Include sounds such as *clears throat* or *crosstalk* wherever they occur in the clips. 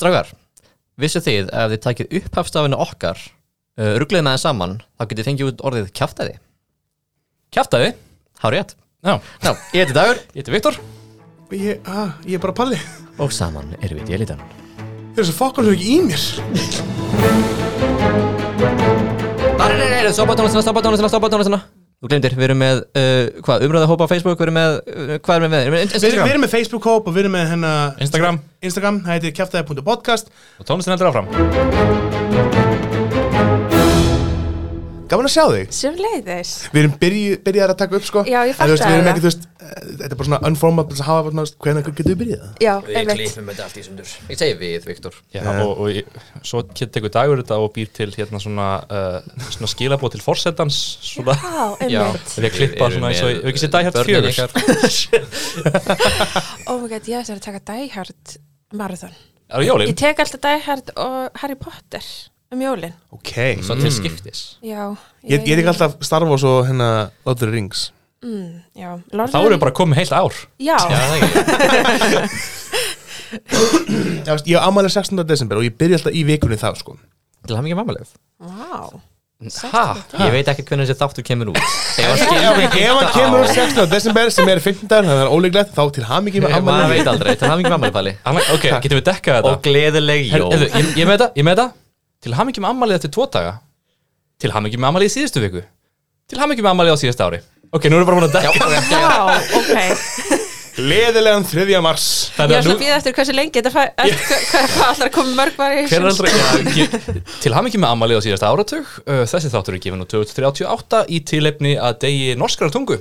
Strákar, vissu þið að ef þið takið upphafstafinu okkar uh, ruggleið með það saman, þá getið fengið út orðið kjaftaði Kjaftaði Há rétt Já, Já, ég heiti Dagur. Ég heiti Viktor. Ég, ah, ég er bara palli. Og saman erum við délítan Þeir eru svo fokkar svo ekki í mér. Nei, nei, nei, nei, stoppa tónlistina, stoppa tónlistina, stoppa tónlistina Þú glemdir, við erum með, uh, hvað, umræða hópa á Facebook, við erum með, uh, hvað erum við með? Erum við með Við, Instagram? erum með Facebook-hóp og við erum með hennar Instagram. Instagram, það heitir kjaftaði.podcast Og tónlistin heldur áfram Gaman að sjá þig. Sem leiðis Við erum byrju, byrjaðar að taka upp sko. Já, ég þú veist, fattaði Við erum það. ekki, þú veist, þetta er bara svona unformal bara að hafa, veist, hvernig getum við byrjað? Já, Við einmitt. klífum þetta allt í sundur. Ég segi við, Viktor. Já, og, og ég, svo tekur dagur þetta og býr til hérna svona, uh, svona skilabóð til forsetans svona, Já, *laughs* einmitt. Við klippa svona eins og- við ekki séð Die Hard Börnin 4? ykkar. Oh my god, ég ætti að taka Die Hard marathon. Er það jólin? Ég tek alltaf Die Hard og Harry Potter um jólin. Ok. Svo til skiptis. Já Ég, ég er ekki alltaf Star Wars og hérna Lord of the Rings. Mm, Já, Lord Þá of erum the- við bara komið heilt ár. Já, Já, það ekki. *coughs* Já, veist, Ég á ammæli 16. desember og ég byrja alltaf í vikunni þá sko. Til hann ekki mammalið vá. Ha? Ég veit ekki hvernig þessi þáttur kemur út. Ef skilur ok, Ef hann kemur úr 16. desember sem er 15. það er ólíklegt þá til hamingi með Maður ammæli veit aldrei, til hann ekki mammalið pali Anna, Ok, getum við dekkað þetta? Og gleðileg Her, jól. heyrðu, ég, ég með þetta, ég með þetta Til hamingjum ammalið eftir tvo daga. Til hamingjum ammalið í síðustu viku. Til hamingjum ammalið á síðustu ári. Ok, nú erum við bara búin að dekka Vá, ok. Gleðilegan 3. mars. Ég Þannig var að býða eftir hversu lengi þetta alltaf að koma mörg er já, ég, til hamingjum með ammalið á síðasta áratug. Uh, Þessi þáttur er gefin úr 2038 Í tilefni að degi norskara tungu.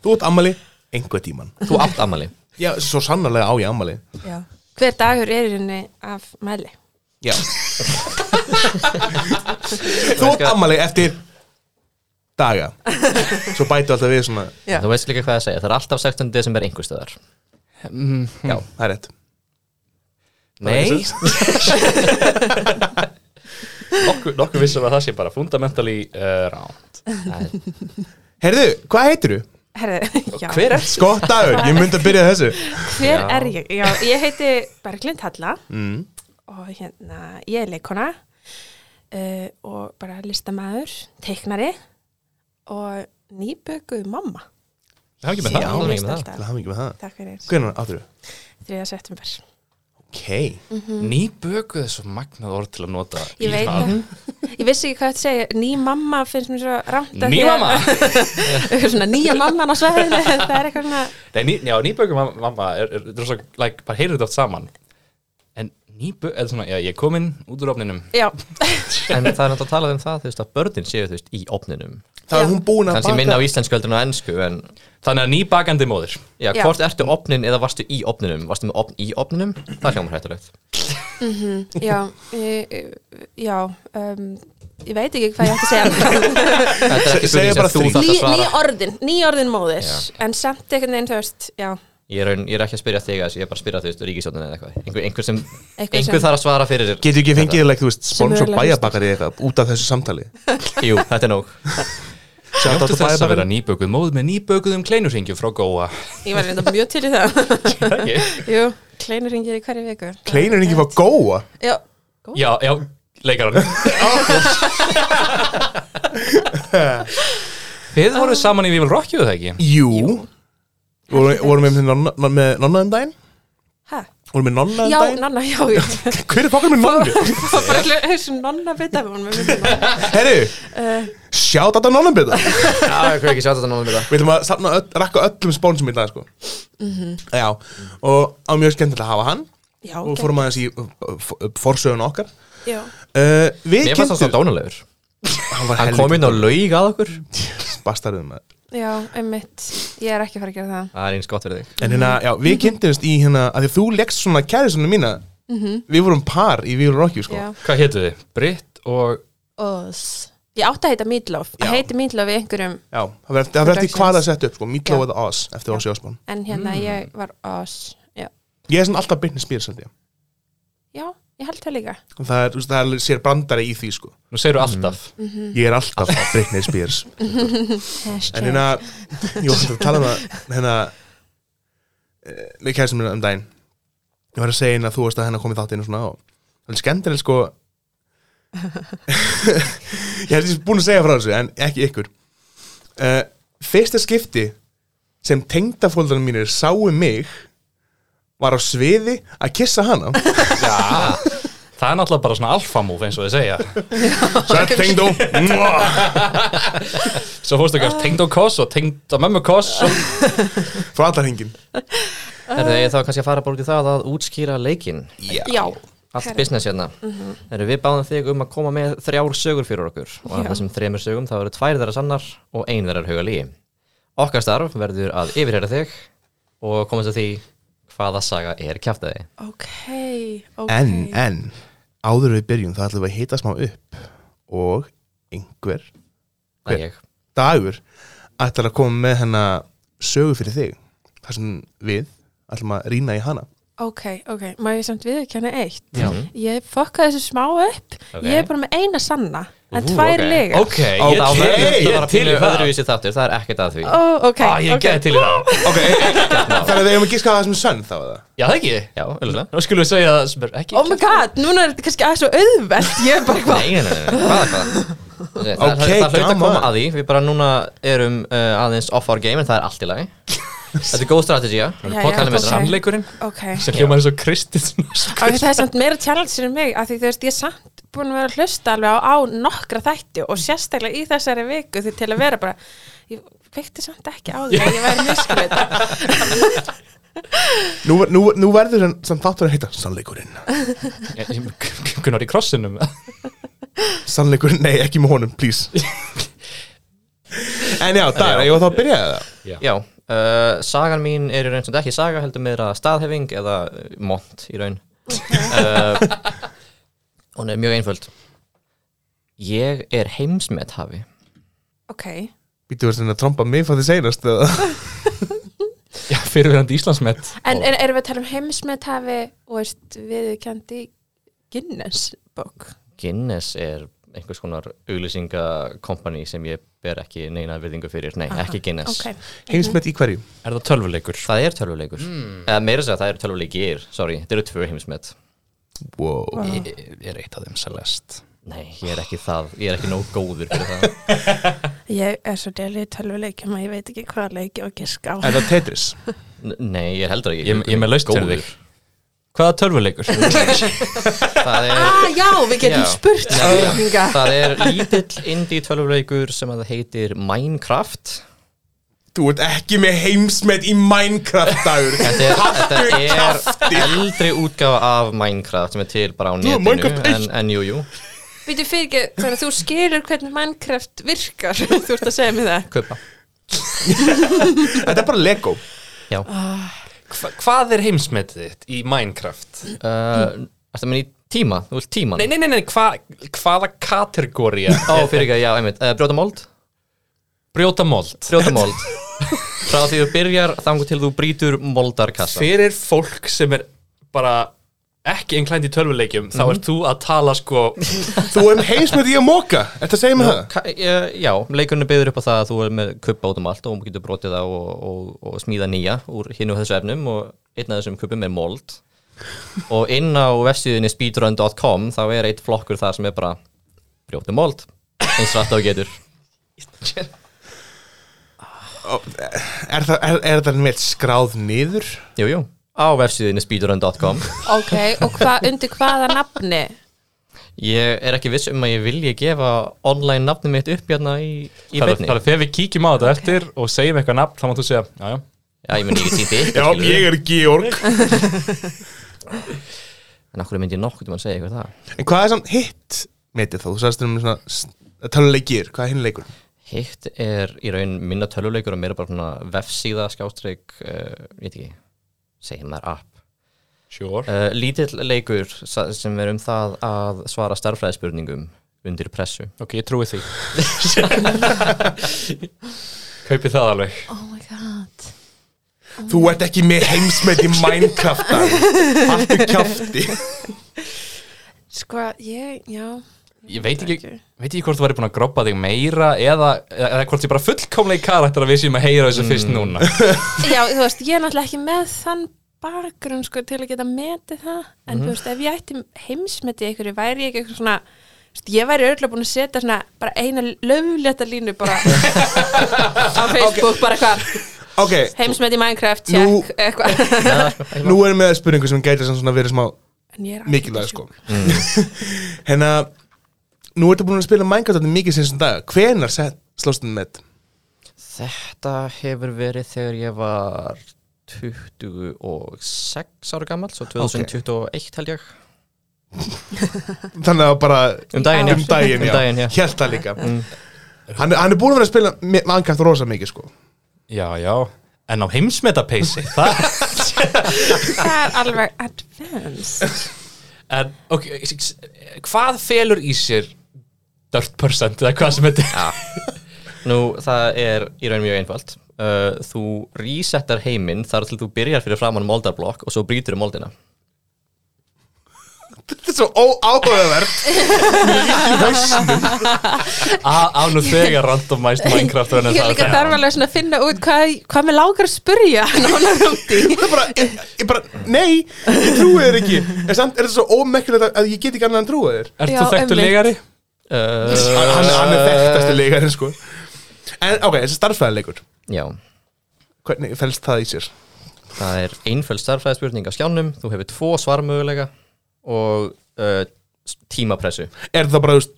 Þú ert ammæli einhver tíman Þú átt ammali Já, svo sannarlega á ég ammæli Já. Hver dagur er í rauninni af mæli Já. Þú ert ammæli eftir daga. Svo bætu alltaf við svona Já. Þú veist líka hvað að segja, það er alltaf 16. desember einhver stöðar Já, það er rétt. Nei, *laughs* Nokkuð nokku vissum að það sé bara fundamentally uh, ránt Heyrðu, hvað heitir þú? Herðu, já. Hver er Gott dagur, ég myndi að byrja þessu. Hver er ég? Já, ég heiti Berglind Halla. Mm. Og hérna, ég er leikona uh, og bara listamæður, teiknari og nýbökuð mamma. Það er ekki með það er það. Hafa mikið með það Takk fyrir. Hvernig áttur þú? 3. september. Ok Nýbökuð er svo magnað orð til að nota Ég veit það. Ég vissi ekki hvað þetta segja. Ný mamma finnst mér svo rámt að Ný því að- mamma? Eitthvað *laughs* svona nýja mamman á sveðinu. *laughs* það er eitthvað svona, Nei, ný, já, nýbökuð mam- mamma er, er, er svo, like, bara heyrður þetta oft saman Nýbökuð, eða svona, já, ég er komin út úr ofninum já, *laughs* en það er náttúrulega að tala um það, þú veist, að börnin séu, þú veist, í opninum Það er Já. hún búin að Kanski minna á íslensku heldur en á ennsku, en Þannig að nýbakandi móðir já, Já. hvort ertu opnin eða varstu í opninum? Varstu með opn í opninum? Það hljómar hættulegt já, ég, já, um, ég veit ekki hvað ég ætti að segja. Þetta er ekki Segðu spurning bara sem þú þrír. þarft ný, að ný svara orðin, ný orðin móðir en samt einhvern veginn, þú veist, já Ég er, raun- ég er ekki að spyrja þig að þessu, ég er bara að spyrja, þú veist, ríkisjónin eða eitthvað. Einhver, einhver sem, Einhver einhver þarf að svara fyrir þér. Getur ekki fengið, like, þú veist, sponsor bæjabakari eitthvað út af þessu samtali? *laughs* Jú, þetta er nóg. Njóttu to þess að vera nýbökuð móð með nýbökuðum kleinurringjum frá Góa. Ég var reynda mjög til í það. *laughs* Ekki? jú, kleinur ringir í hverju viku. Kleinur ekki fá góa? Já, Já, já, leikarann. *laughs* Þið voruð saman í Víval Rockju, það ekki? Jú Vorum vorum við með nonna- með nonna um daginn? Hæ? Vorum við nonna um já, daginn? nonna, já, *laughs* Hver er fokkar með nonni? það var bara þessu nonna bita við nonna. Herru, uh, sjátt á þetta nonna bita. Já, ég hvað ekki sjá þetta náðum við það Við ætlum að safna öll, rakka öllum spónsum í dag sko. Já, og á mjög skemmtilegt að hafa hann. Já, og ok. fórum aðeins í uh, uh, forsögun okkar. Já, uh, Við Mér fannst það svo dónulegur Hann kom inn og laug að okkur. Bastarðum maður. Já, einmitt. Ég er ekki að fara að gera það. Það er eins gott fyrir þig. En hérna, já, við kynntumst í hérna að því að þú leggst svona kærisunum mína. Við vorum par í Víru Rokkju sko. já, Hvað hétu þið? Britt og Oz. Ég átti að heita Meatloaf, Já. að heiti Meatloaf í einhverjum Já, það verður það verður eftir hvað það sett upp sko. Meatloaf Já. eða Oz eftir Ozzy Osbourne. En hérna ég var Oz já, Ég er svona alltaf Britney Spears held ég. já, ég held það líka. Og það er, þú veist, það er sér brandari í því sko. Nú segirðu alltaf. Ég er alltaf Britney Spears. En hérna, ég var að tala um það hérna eh, með kæristum minna um daginn. Ég var að segja henni að þú veist að henni komið þátt inn og svona og það er skemmtileg sko. *laughs* Ég held ég búin að segja frá þessu en ekki ykkur. Uh, fyrsta skipti sem tengdafóldarinn mínir sáu mig var á sviði að kissa hana. *laughs* Já, það er náttúrulega bara svona alfamúf eins og þið segja. Sætt tengdó. Mwah. Svo fórstu ekki að tengd á koss og tengd á mömmu koss og... frá allar hengin Herðu, ég þá kannski að fara bara út í það að útskýra leikinn. Já, Já, Allt business hérna. Herðu, við báðum þig um að koma með þrjár sögur fyrir okkur. Og af þessum þremur sögum þá eru tvær þeirra sannar og ein þeirra huga lígi Okkar starf verður að yfirherra þig og komast að því hvaða saga er kjaftaði. Ok, ok. En, en áður en við byrjum þá ætlum við að hita smá upp og einhver Hver? er ég. Dagur ætlar að koma með hennar sögu fyrir þig þar sem við ætlum að rýna í hana. Ok, ok, má ég samt viðurkenna eitt? Já. Ég fokkaði þessu smá upp. Ok. Ég er bara með eina sanna En tvær ok. lega Ok, ég er til í það það er ekkert að því ég geði til í það þannig að við hefum að gíska það sem er sönn þá Já, það ekki Já, auðvitað Nú skulum við segja það sem er ekki Oh my god, núna er þetta kannski aðeins svo auðvelt Ég er bara hvaða Það, hlaut að koma að því Við bara núna erum uh, aðeins off our game en það er allt í lagi Þetta er góð strategía Já, ok. okay. Sannleikurinn sem hljóma eins og Kristins ok, það er samt meira challenge fyrir mig af Því þú veist, ég er samt búin að vera að hlusta alveg á, á nokkra þætti Og sérstaklega í þessari viku Því til að vera bara Ég veikti samt ekki á því að ég væri miskrið nú, nú, nú verður hann samt þáttur að heita sannleikurinn. Gunnar í krossinum. Sannleikurinn, nei ekki með honum, please. *laughs* En já, dagur, ég var þá að byrja það Já, uh, sagan mín er í raun sem ekki saga heldur meira staðhefing eða mont í raun. Uh, Hún er mjög einföld. Ég er heimsmethafi. Ok, býttu verður að tromba mig fyrir seinast eða? Já, fyrirverandi Íslandsmet. En er, erum við að tala um heimsmethafi Og veist, viðurkendi Guinness bók? Guinness er einhvers konar auglýsingakompani sem ég ber ekki neina virðingu fyrir. Nei, Aha, ekki Guinness. Ok, heimsmet í hverju? Er það tölvuleikur? Það er tölvuleikur. Eða meira að segja það eru tölvuleikir, sorry, þetta eru tvö heimsmet. Wow. Ég ég er eitt af þeim Celeste. Nei, ég er ekki það, ég er ekki nóg góður fyrir það. *laughs* Ég er svo delið í tölvuleikjum að ég veit ekki hvaða leiki og giska á. er það Tetris? N- Nei, ég er heldur ekki Ég, ég er með laust fyrir þig Hvaða tölvuleikur? *laughs* Það er Ah, já, við getum Já. spurt spurninga. Það er lítill indie tölvuleikur sem að það heitir Minecraft þú ert ekki með heimsmet í Minecraft dagur Þetta er, þetta er eldri útgáfa af Minecraft sem er til bara á netinu en, en jú, jú, Býtu fyrir ekki, þannig að þú skilur hvernig Minecraft virkar. þú ert að segja mér það. kaupa þetta er bara Lego Já, Hva, hvað er heimsmetið þitt í Minecraft? uh, Þetta menn í tíma, þú vilt tíman Nei, nei, nei, nei hva, hvaða kategória Ó, fyrir ekki, já, einmitt, uh, brjóta mold? Brjóta mold. Brjóta mold. Frá því þú byrjar þangu til þú brýtur moldarkassa Fyrir fólk sem er bara ekki einklænt í tölvuleikjum þá ert þú að tala sko. *laughs* Þú er með heimsmet í að móka þetta segir mig það? Já, leikurinn er byggður upp á það að þú er með kubba út um allt og þú getur brotið það og, og, og smíða nýja úr hinn og þessu efnum og einn af þessum kubbum er mold. Og inn á vefsíðinni speedrun.com þá er eitt flokkur þar sem er bara brjótið mold eins rætt á getur. Er það, er, er það með skráð niður? Jú, jú, á vefsíðinni speedrun.com Ok, og hva, undir hvaða nafni? Ég er ekki viss um að ég vilji gefa online nafnum mitt upp hérna í, í er beinni það er þegar við kíkjum á þetta eftir og segjum eitthvað nafn þá máttu segja, já, já. Já, ég myndi ekki ykkur já, ég er Georg. *laughs* En okkur myndi ég nokkuð um að segja ykkur það? En hvað er samt hitt metið þá, þú sagðist um svona töluleikir, hvað er hinn leikur? Hitt er í raun minna tölvuleikur og meira bara svona vefsíða skástrík, uh, ég veit ekki, segjum maður app. Sure Uh, lítill leikur sem er um það að svara starfræðspurningum undir pressu. Ok, ég trúi því *laughs* Kaupi það alveg Oh my god. þú ert ekki með Minecraft dagur hattu kjafti Sko, ég, já. Ég veit ekki, veit ekki hvort þú væri búin að groppa þig meira eða, eða hvort ég bara fullkomlega í karakter að við séum að heyra þessu fyrst núna. *laughs* Já, þú veist, ég er náttúrulega ekki með þann bakgrunn sko til að geta metið það. En þú veist, ef ég ætti heimsmetið ykkur, væri ég ekki eitthvað svona ég væri örgulega búin að setja svona bara eina löflétta línu bara á *laughs* Facebook, bara eitthvað. Ok, heimsmet í Minecraft, Nú- check, eitthvað. Nú erum við með spurningu sem gæti samt svona verið smá mikilvæg ekki sko. *laughs* Hérna Nú ertu búin að spila Minecraft þetta mikið um dag Hvenar sett slóstum með? Þetta hefur verið þegar ég var 26 ára gammal, svo 2021 held ég. *laughs* Þannig að bara Um daginn, um daginn, Um daginn, já. Hélt það líka. Hann, er- hann er búin að vera að spila Mi- Minecraft rosa mikið sko. Já, já. En á heimsmetapeysi *laughs* Það Það er alveg advanced. En, ok, hvað felur í sér dirt percent eða hvað sem þetta er? Já. Nú, það er í raun mjög einfalt uh, Þú resetar heiminn þar til þú byrjar fyrir framann moldarblokk og svo brýtur um moldina Þetta er svo óáhugavert *laughs* Á á nú þegar randomized Minecraft en Ég líka þarf alveg að finna út hvað, hvað mér lágar að spurja *laughs* er bara, ég, ég bara, nei Ég trúi þér ekki En samt er þetta svo ómekkilegt að- ég get ekki annað en trúa þér þú þekktur einmitt. legari? Uh, Hann, hann, er þekktasti leikarinn sko. En ok, þessi starffræðileikur Já, Hvernig fælst það í sér? það er einföld starfræði spurning á skjánum Þú hefur tvo svarmögulega og uh, tímapressu. Er það bara, þú veist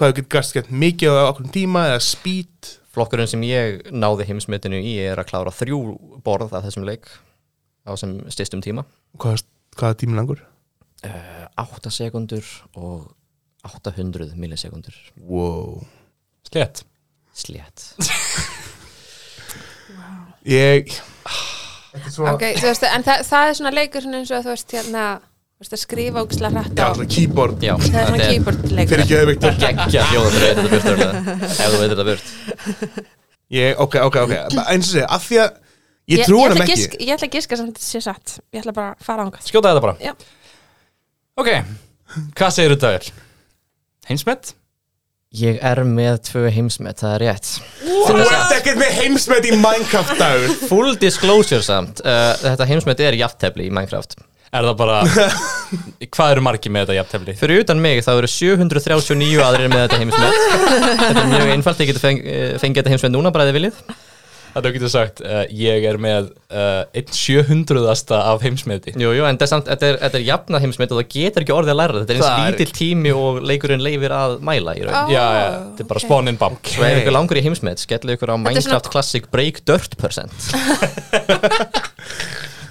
Hvað þú getur gæst gett mikið á okkur tíma Eða speed? Flokkurinn sem ég náði heimsmetinu í er að klára þrjú borð af þessum leik á sem styrstum tíma. Hvað, hvað er tíminn langur? uh, 8 sekundur og 800 millisekundur. Wow. Slett Slétt. Ég Þetta er svo Ok, þú veist, en það, það er svona leikur svona eins og þú veist hérna þú veist, að skrifa ógislega hrætt Já, á. svona keyboard. Já, það er svona keyboard leikur. Fyrir ekki að Viktor geggja hljóða fyrir þetta burt örugglega, ef þú veitir þetta burt. Ég, ok, ok, ok. Eins og segja, af því að Ég Ég, ég, hann ekki. ég ætla að giska samt sé satt. Ég ætla bara að fara ángað Skjóta þetta bara. Já. Ok, hvað segir þú dagur? Heimsmet? Ég er með tvö heimsmet, það er rétt. Þú ert ekkert með heimsmet í Minecraft dagur? Full disclosure samt uh, Þetta heimsmet er jafntefli í Minecraft. Er það bara *laughs* Hvað eru margir með þetta jafntefli? Fyrir utan mig þá eru 739 aðrir með þetta heimsmet. Þetta er mjög einfalt, ég geti feng, eh, fengið þetta heimsmet núna bara eða viljið Það er getur sagt uh, Ég er með uh, 1 700. af heimsmeti. Jú, jú, en þetta er, samt, þetta er, þetta er jafna heimsmet og það getur ekki orðið að læra Þetta. Er Það eins er- lítill tími og leikurinn leifir að mæla í raun. Ó, Já, já, þetta er bara in bam Svo ef ykkur langur í heimsmet, skellu ykkur á Þetta er Minecraft Classic Break Dirt Percent. *laughs*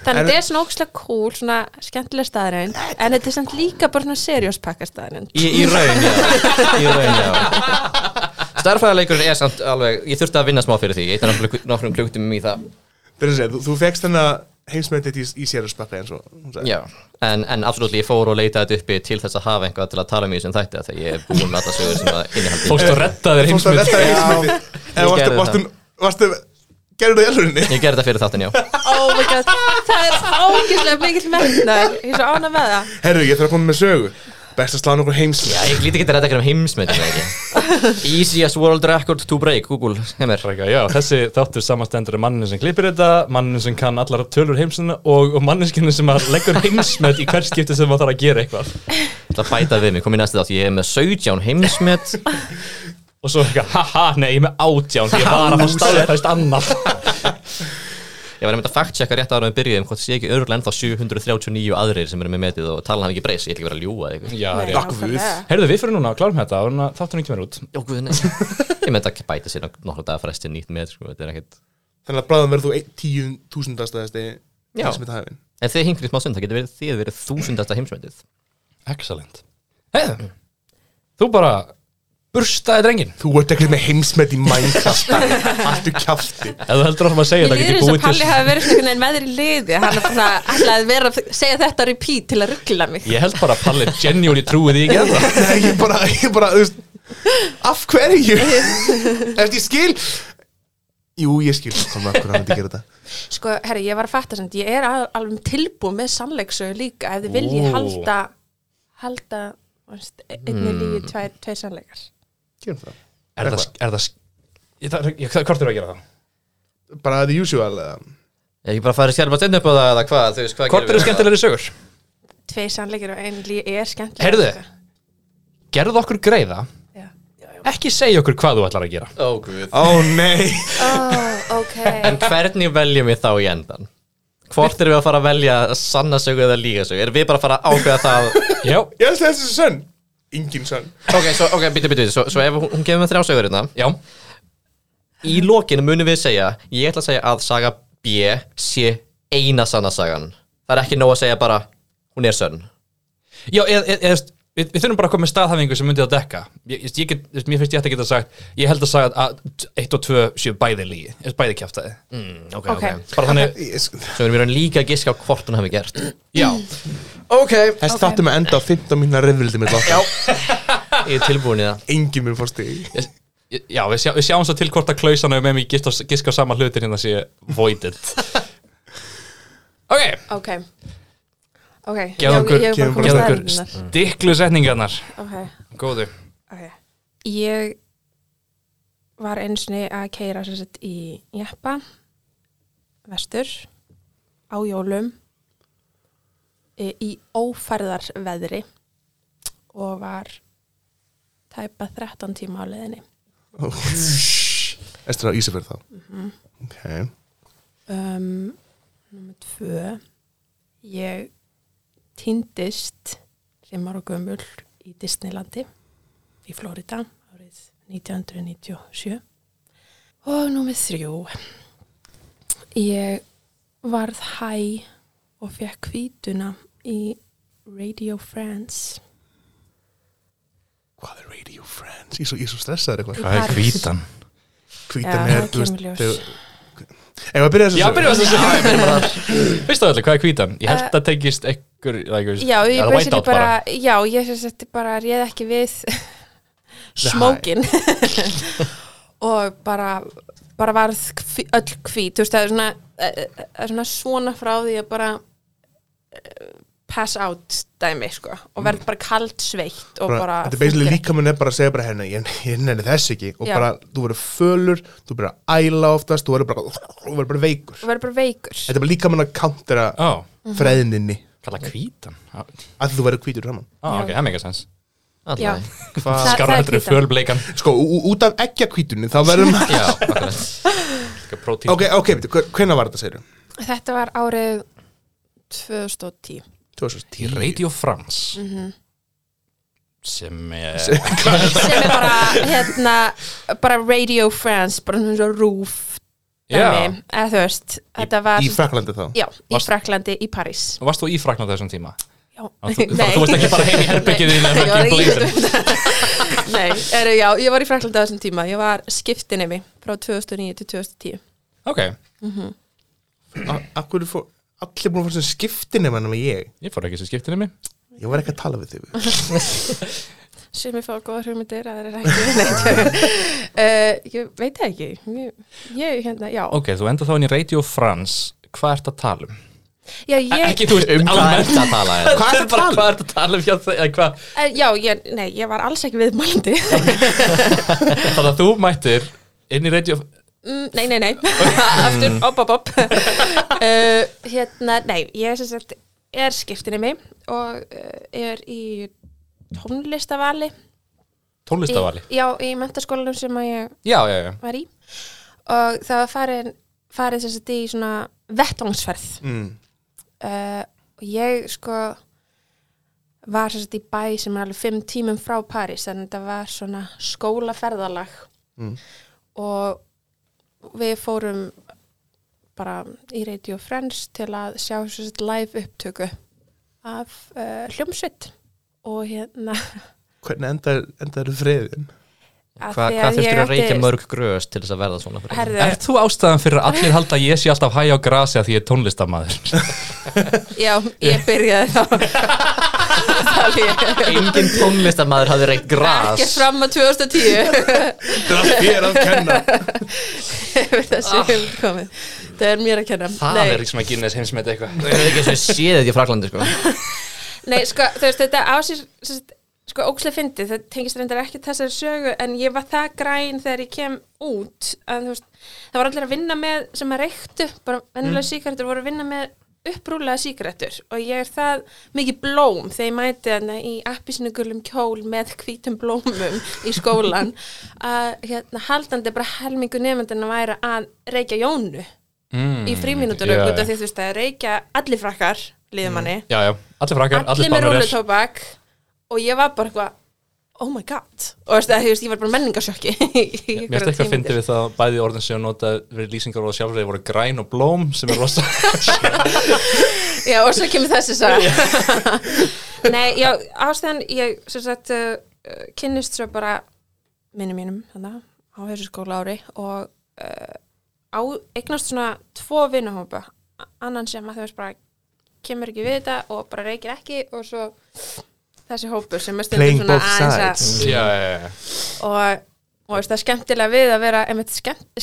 Þannig Er- að þetta er svona ógislega cool Svona skemmtileg staðarinn En þetta er samt líka bara svona seriós pakkastaðarinn Í, í raun, já. Í raun, já *laughs* Starfæðarleikurinn er samt alveg Ég þurfti að vinna smá fyrir því. Ég eitthvað nokkrum, nokkrum klukktum í það. Það að segja, þú, þú fegst hennar heimsmetið í, í sér að spakka eins og. Já, en, en absolutt ég fór og leitaði uppi til þess að hafa einhvað til að tala um í þessum þætti Þegar ég er búinn með alla sögur sem að innihaldi Fórst að redda þér Ég varstu, gerði varstu, varstu, gerðu það í alvörinni? Ég gerði þetta fyrir þáttin, já. Oh my god, það er ógislega mikill metnar Ég er svo ána með það. Herru, ég þarf að koma með sögu. Best að slá nokkur heimsmet. Já, ég líti ekki að þetta um heimsmyndin ekki Easiest world record to break, Google, Frækja, Já, þessi þáttur samastendur er mannin sem klippir þetta, mannin sem kann allar tölur heimsina og, og manninskinu sem leggur heimsmet í hver skipti sem maður þarf að gera eitthvað. Það bæta við mig, kom í næstu þátt Ég er með 17 heimsmet. Og svo eitthvað, haha, nei, ég er með átján því ég var að fá staðfæst annað Ég var einmitt að fact checka rétt ára með byrjuðum hvort sé ekki örgulega ennþá 739 aðrir sem eru með metið og tala hann ekki breyst, ég ætla ekki vera að ljúga eða eitthvað. Já, Nei, nákvæmlega. Heyrðu, við fyrir núna að klárum þetta og þátturinn ekki verið út Jó, guð, nei. *laughs* Ég með þetta bæta sér nokkru dagar fresti nýtt með, sko, þetta er ekkert. Þannig að bráðum verður þú tíu þúsundastæðasti Já. heimsmet hafinn En þið hingrið smá stund, það getur verið þið verið þúsundasta heimsmetið. Excellent Heyrðu, þú bara burstaði drengin Þú ert ekkert með heimsmet í Minecraft. *laughs* Alltu kjafti. Ef þú heldur áfram að segja Ég þetta líður getur eins og Palli hafi verið svona einhvern veginn með þér í liði. Hann er bara alltaf að vera að segja þetta repeat til að ruggla mig. Ég held bara að Palli genuinely trúið því ekki Nei, ég bara, ég bara, þú veist Af hverju? *laughs* Eftir ég skil Jú, ég skil Hvað maður, hvað hann myndi gera þetta. Sko, herri, ég var að fatta sem Ég er al- alveg tilbúið með sannleiksögu líka Ef þið viljið halda Halda einni lífi, tveir, tveir sannleikar Gerum það Er það, er það Ég- það- ég- Hvort er að gera það? Bara the usual eða? Ég ekki bara farið skjálpa stinn upp á það eða hvað, þú veist, hvað Hvort eru skemmtilegri sögur? Tvei sannleikir og einn lí er skemmtilega Heyrðu. sko. Gerðu okkur greiða Já. Já, já. Ekki segja okkur hvað þú ætlar að gera Ó, guð Ó nei Ó, ok En hvernig veljum við þá í endan? Hvort erum við að fara að velja sanna sögu eða líka sögu? Erum við bara að fara að ákveða það Já, Ég held þessi sönn Engin sönn. Ok, svo, ok, býtu, býtu, svo, svo ef hún, hún gefur með þrjá sögur hérna. Já. Í lokinu munum við segja Ég ætla að segja að saga B sé eina sanna sagan. Það er ekki nóg að segja bara Hún er sönn. Já, eða, eða, eða, við, við þurfum bara að koma með staðhæfingu sem myndi að dekka. Ég, ég, ég get, Mér finnst ég ætti að geta sagt Ég held að sagja að 1 og 2 séu bæði eða Bæði kjaftaði. Mm, Ok, Ok. Bara þannig, erum við raun líka að giska á hvort hún hefði gert. Já. Ok. Okay. þáttum að enda á 15 mínuna reyðvildi með Já. Þáttum Ég er tilbúin í það. Engin mér fórst í Já, við, sjá, við sjáum svo til hvort að klausan og með mig giska, giska á sama hlutin hérna sé voided. *laughs* Ok, Ok Ok, Gefðu já, okkur- stiklu setningarnar Ok, Góðu. Ok. Ég var einsinni að keira sem sagt í Jeppa vestur á jólum í, í ófærðarveðri og var tæpa 13 tíma á leiðinni. Estur á Ísafjörð þá? Ok. Um, Númer tvö. Ég týndist sem ára gömul í Disneylandi í Florida árið 1997 og númer þrjú. Ég varð hæ og fekk hvítuna í Radio France. Hvað er Radio Friends? Ég er svo, svo stressaður eitthvað. Hvað er hvítan? Hvítan Já, er, þú veist þegar- Ef að byrja þessu Já, við þessu *laughs* af öllu, hvað er hvítan? Ég held að tengist ekkur like, Já, ég whiteout bara, já, ég sagt bara réð ekki við smókin. *laughs* Og bara bara varð öll hvít. Þú veist, það er svona, eh, eh, er svona svona frá því að bara eh, pass out dæmi, sko og verð bara kald sveitt og bara, bara, Þetta er basically líka mun er bara að segja bara henni ég, ég nenni þess ekki. Og Já. bara þú verður fölur, þú verður að æla oftast þú verður bara, þú verður bara veikur. Og verð bara veikur. Þetta er bara líka mun að countera Ó, freðninni. Kalla hvítan. Á, að þú verður hvítur saman ó, ok, það meika sens Já. Alltaf Það- Hvað það Skarra er heldur hvítan. fölbleikan? Sko, ú- út af ekki hvítunni þá verður maður Já, akkurat Prótín. Ok, ok, hvenær var þetta segir Þetta var árið 2010 2010 Í Radio France. Mhm. sem er *laughs* sem er bara hérna, bara Radio France bara svona svo roof Já. dæmi, eða þú veist þetta var, Í Fraklandi þá? Já, í Varst- Fraklandi, í París. Varst þú í Frakland á þessum tíma? já, Þú, *laughs* þú, þú varst ekki bara heim í herbyggið *laughs* Nei, er, já, ég var í Fraklandi á þessum tíma. Ég var skiptinemi frá 2009 til 2010 Ok, Akkur fór, allir búin að fór sem skiptin ef hann með ég. Ég fór ekki sem skiptinni mig Ég. Var ekki að tala við þig. *laughs* Sem ég fá góða hugmyndir að það er ekki. *laughs* Nei, uh, ég veit ekki. Ég, ég hérna, já, Ok, þú enda þá inn í Radio France. Hvað ert að tala um? já, ég Ekki, þú veist, Um hvað? er þetta að tala? Hvað er ert að tala um Hvað? uh, já, ég, nei, ég var alls ekki viðmælandi. *laughs* Þannig að þú mættir inn í Radio Mm, nei, nei, nei, *laughs* aftur, op, op, op uh, *laughs* Hérna, nei, ég sem sagt er skiptinni mig og uh, er í tónlistavali tónlistavali í, Já, í mentaskólanum sem ég Já, já, já. var í. Og það var farin, farið sem sagt í svona vettvangsferð. Mm. uh, og ég sko var sem sagt í bæ sem er alveg fimm tímum frá París að þetta var svona skólaferðalag. Mm. og við fórum bara í Radio Friends til að sjá sagt live upptöku af uh, hljómsveit og hérna *laughs* Hvernig endar, endar friðin? að Hva, Hvað þurftur að reykja átti- mörg grös til þess að verða svona fyrir? Herðu, Er þú ástæðan fyrir að allir halda að ég sé alltaf hæ á grasi að því ég er tónlistamæður? já, ég byrjaði þá *laughs* *laughs* Engin tónlistarmaður hafði reykt gras. Ekki fram að 2010 Það er að kenna. Ah. komið. Það er mér að kenna. Það nei, er ekki svona Guinness heimsmet eitthvað. Það er ekki og ég séð þetta í Fraklandi sko. *laughs* nei, sko, þú veist, þetta á sér sem sagt, sko ókslega fyndið, það tengist reyndar ekki þessari sögu en ég var það græn þegar ég kem út að þú veist, það var allir að vinna með sem að reyktu, bara venjulega mm. síkaretur voru að vinna með upprúlega síkaretur og ég er það mikið blóm þegar ég mæti þarna í appisnugulum kjól með hvítum blómum í skólan *laughs* að hérna haldandi bara helmingu nefndin að væra að reykja jónu mm, í frímínútur já, út af já. því þú veist að reykja allir frakkar liðmanni, já, allir frakkar, allir með rúlutóbak og ég var bara eitthvað oh my god. Og veist, að, veist, ég var bara menningarsjökki *laughs* Mér finnst eitthvað að fyndi við það bæði orðin sem nota verið lýsingar og sjálfrið voru græn og blóm sem er rosa *laughs* já og svo kemur þessi sá *laughs* nei, já, ástæðan ég sem sagt uh, kynnist svo bara minnum mínum þannig á þessu skóla ári og uh, á, eignast svona tvo vinnahópa annan sem að þú veist bara kemur ekki við þetta og bara reykir ekki og svo þessi hópur sem er stundum svona aðeins að já og, og veist, það er skemmtilega við að vera einmitt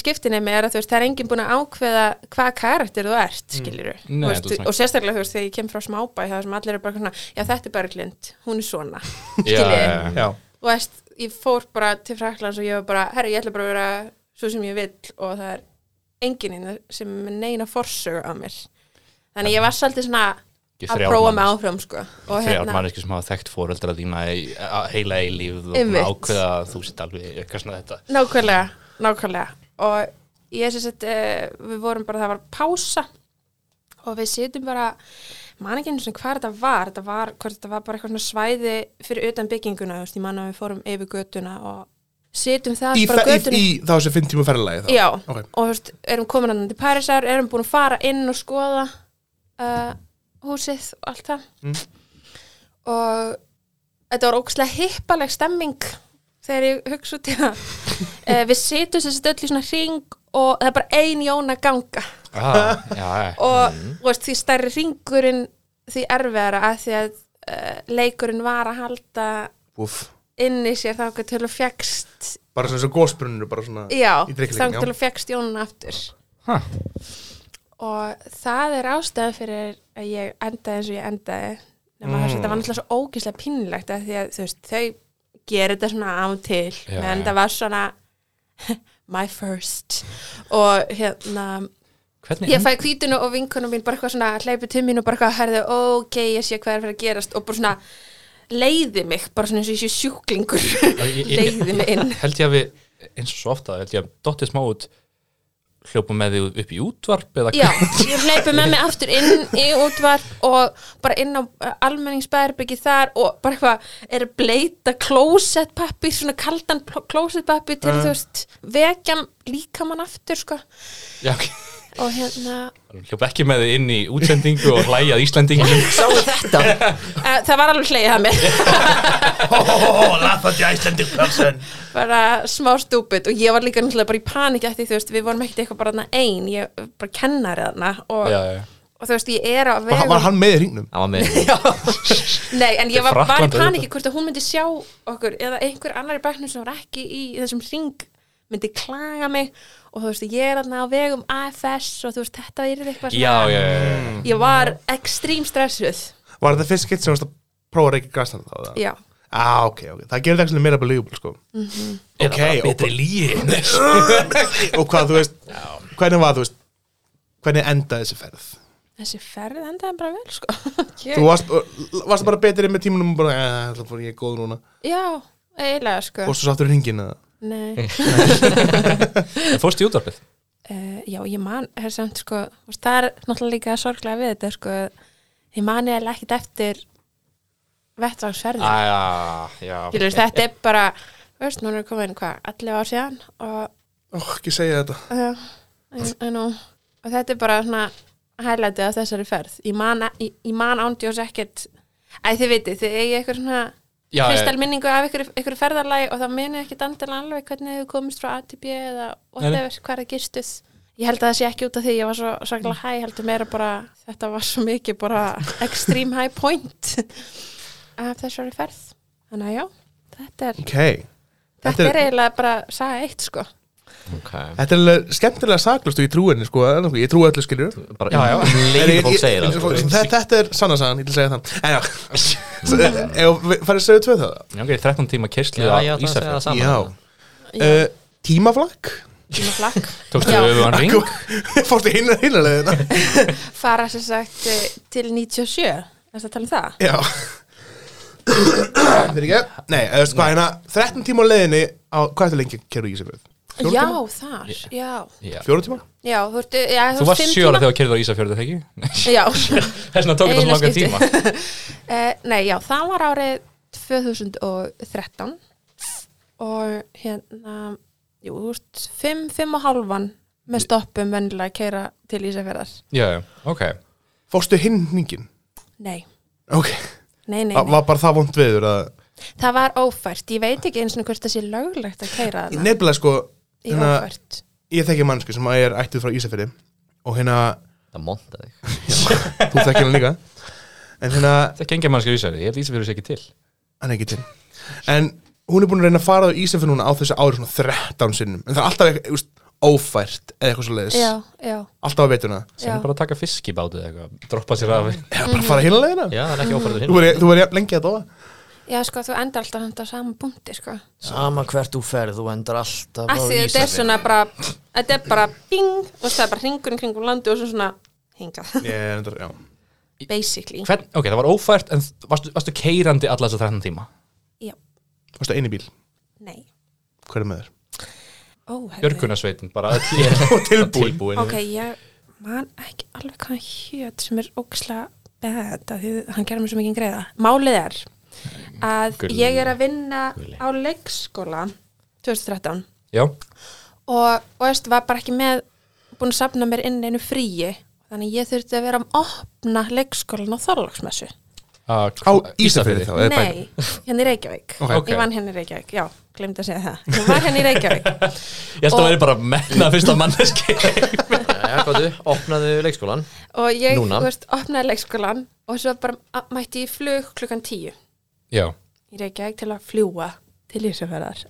skiptinemi er að þú veist, það er enginn búin að ákveða hvað karakter þú ert, Mm. Nei, er svona- og sérstaklega þú veist, þegar ég kem frá smábæ það sem allir eru bara svona, já þetta er bara klind hún er svona, *laughs* og veist, ég fór bara til Fraklands og ég var bara, herri, ég ætla bara að vera svo sem ég vill og það er enginn inn sem er neina forsögu á mér. Þannig ég var svolítið svona að prófa mig áfram sko. Og Þrjár manneski sem hafa þekkt fóreldra þína að heila í lífið og Einmitt. ákveða að þú sitt alveg eitthvað svona þetta. Nákvæmlega, nákvæmlega. Og ég sem sagt uh, við vorum bara, það var pása. Og við sitjum bara man ekki einu sem hvað þetta var. Þetta var, hvort þetta var bara eitthvað svona svæði fyrir utan bygginguna, þú veist, ég man að við fórum yfir götuna og sitjum það í, í, í þá sem fimm tíma ferðalagi þá? Já, Ok. og þú veist, erum komin hann til Parísar, erum búin að fara inn og skoða uh, húsið og allt það. Mm. og þetta var ógæslega hippaleg stemming þegar ég hugsa út í það. Uh, *laughs* við setjum þessi stöll í svona hring og það er bara ein jón að ganga. Ah, Já, og þú veist, því stærri hringurinn því erfiðara að því að uh, leikurinn var að halda Úf, inn í sér þá til að fjækst bara svona svo gósbrunnur bara svona já, þá já. til að fjækst jónun aftur. Ha. Og það er ástæðan fyrir að ég endaði eins og ég endaði. Nema Mm. þess að þetta var náttúrulega svo ógíslega pínlegt að því að veist, þau gerir þetta svona á og til. Já, já. það var svona *laughs* my first. Og hérna Hvernig ég fæ hvítinu og vinkunum mín bara eitthvað svona hleypi til mín og bara eitthvað herði ok, ég sé hvað er fyrir að gerast. Og bara svona leiði mig, bara svona eins og ég sé sjúklingur. *laughs* Leiði mig inn. Held ég að við, eins og svo ofta held ég að dottið smá út hljópa með því upp í útvarp eða Já, ég hleypi með mig aftur inn í útvarp og bara inn á uh, almenningsbærbyggi þar og bara eitthvað er að bleita klósettpappi, svona kaldan klósettpappi til þú veist vekjan líka mann aftur sko. Já, ok. Og hérna, hljópa ekki með því inn í útsendingu og hlæjað Íslandingum Sáu þetta? uh, *laughs* það var alveg hlegið að mér. Laffandi æslendir person bara smá stúpid. Og ég var líka náttúrulega bara í panik eftir þú veist, við vorum ekkert eitthvað bara þarna ein. Ég bara kennari þarna og, og þú veist, ég er Var, vegum var hann með í hringnum? Það var með *laughs* Nei, en ég var, var í paniki hvort að hún myndi sjá okkur eða einhver annar í bæknum sem var ekki í þessum ring myndi klaga mig og þú veist, ég er þarna á vegum AFS og þú veist, þetta er eitthvað já, já, já, já. Ég var ekstrím stressuð. Var þetta fyrst skitt sem varst að prófa að reykja græstan þá? eða? Já, Ah, ok, ok, það gerir það ekki meira believable sko. Er Ok, það bara og- betri líi *laughs* Og hvað, þú veist, hvernig var, þú veist Hvernig endaði þessi ferð? þessi ferð endaði bara vel, sko. *laughs* Þú ég, varst, varst bara betri með tímunum og bara, eh, það fór ég er góð núna. Já, eiginlega, sko. Og svo sáttur í hringin eða? Nei, *laughs* Fórst í útvarpið? uh, já, ég man er samt, sko, það er náttúrulega líka sorglega við þetta, sko. Ég man eða ekkert eftir vettvangsferðin Æja, já Skilur, þetta er bara, veist, núna er komin hvað, 11 ár síðan og, Ó, ekki segja þetta. Uh, I, I know, og þetta er bara svona hælætið af þessari ferð. Ég man, ég, ég man ándjós ekkert. Æ, þið vitið, þið eigi eitthvað svona kristal minningu af ykkur, ykkur ferðarlagi og það muni ekki dandilega alveg hvernig þið komist frá A til B eða whatever, hvað er gistuð ég held að það sé ekki út af því ég var svo saklega hæ, heldur meira bara þetta var svo mikið bara extreme high point af þessari ferð. Þannig að já, þetta er Ok, Þetta, Þetta er- er eiginlega bara saga eitt sko okay. þetta er alveg skemmtilega saklust og ég trú henni sko, ég trú öllu skilju Bara Já, já. leið fólk segir það sko. þetta, þetta er sanna sagan, ég vil segja þann En já, farið að segja tvö það Já, ok, 13 tíma kerslu Já, á já, það segja það Ísafjörð saman Já. uh, Tímaflakk? Tímaflakk. *laughs* Tókstu Já. auðvitað ring? *laughs* Fórstu hinn að hinna leðina *laughs* fara sem sagt eh, til 97 er það að tala um það? Já. *coughs* Fyrir ekki Nei, eða veist hvað, hérna 13 tíma á leiðinni á, hvað er lengi kerðu í Ísafjörð? Já, þar, já Já. Fjóra tíma? Já, þú, ert, já, Þú varst fimm sjóra tíma. þegar þú kerður á Ísafjörðu, þegar ekki? Já, *laughs* Þess vegna tók þetta svo skipti. tíma uh, *laughs* nei, já, það var árið 2013 og hérna jú, þú veist, 5, 5 og halvan með stoppum vennilega að keira til Ísafjörðar Já, já, ok Fórstu hinn hringin? Nei, Ok, nei, nei, það nei. var bara það vond viður að það var ófært, ég veit ekki eins og hvort það sé löglegt að keira þarna Nefnilega sko, í hérna, ófært ég þekki mannsku sem er ættuð frá Ísafjörði og hérna, Það monta þig. *laughs* Þú þekkir hann líka. En hérna, Það gengja mannskja Ísafjörðu, ég held Ísafjörðu sé ekki til. Hann er ekki til. En hún er búin að reyna að fara á Ísafjörði núna á þessu ári svona 13 sinnum. En það er alltaf eitthvað, ófært eða eitthvað svo leiðis, Já, já, alltaf að veituna sem er bara að taka fiskibátu eða eitthvað droppa sér af. Já, bara fara er ófærður Þú þú verður lengi að dóa já, sko, þú endar alltaf þetta á sama búndi, sko. Sama hvert þú ferð, þú endar alltaf að því þetta er svona bara þetta er bara bing og það er bara hringurinn kringum landi og svo svona hingað, Ég er endur, já. Basically. Hvern, Ok, það var ófært en varstu, varstu keirandi alla þessa 13 tíma? Já, Varstu eini bíl, nei. Hver er með þér? Ó, heyrðu. Björgunarsveitin bara *laughs* tilbúin. Tilbúin ok, ég man ekki alveg hvað hjöt sem er ógislega bad að því hann gerði mér svo mikið greiða. Málið er að Gulli. ég er að vinna Gulli. á leikskóla 2013 Já, og, og veist, var bara ekki með búin að safna mér inn einu fríi. Þannig að ég þurfti að vera að opna leikskólan á Þorlagsmessu á Ísafirði. Þá? Nei, hérna í Reykjavík. Ok. Ég vann hérna í Reykjavík, já, glemt að segja það. Ég var hérna í Reykjavík. *laughs* Ég held að væri bara menna fyrsta manneski *laughs* Já, gáttu, opnaðu leikskólan Og ég, þú veist, opnaði leikskólan Og svo bara mætti ég í flug klukkan tíu Já, Í Reykjavík til að fljúa til Ísafjörðar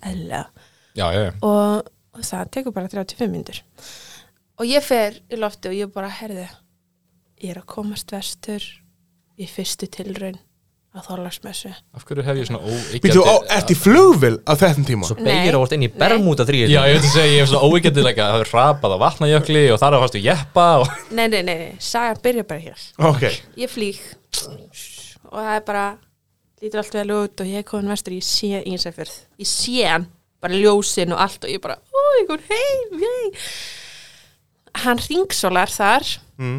og, og það tekur bara 35 myndur Og ég fer í lofti og ég bara, herðu Ég er að komast vestur Í fyrstu tilraun á Þorlagsmessu Af hverju hef ég svona óíkjandi ert í flugvél á 13 tíma? Svo beigir óvart inn í Bermuda þrýð Já, ég veit að segja, ég hef svona óíkjandilega að hafa rapað á vatnajökli og þar að fannstu jeppa og... Nei, nei, nei, nei, sagan byrja bara hér. Ok, ég flýg og það er bara lítur allt vel út og ég er komin vestur í sé Ísafjörð ég sé hann, bara ljósin og allt og ég bara, ó, ég kom heim yey. hann ringsólar þar mm.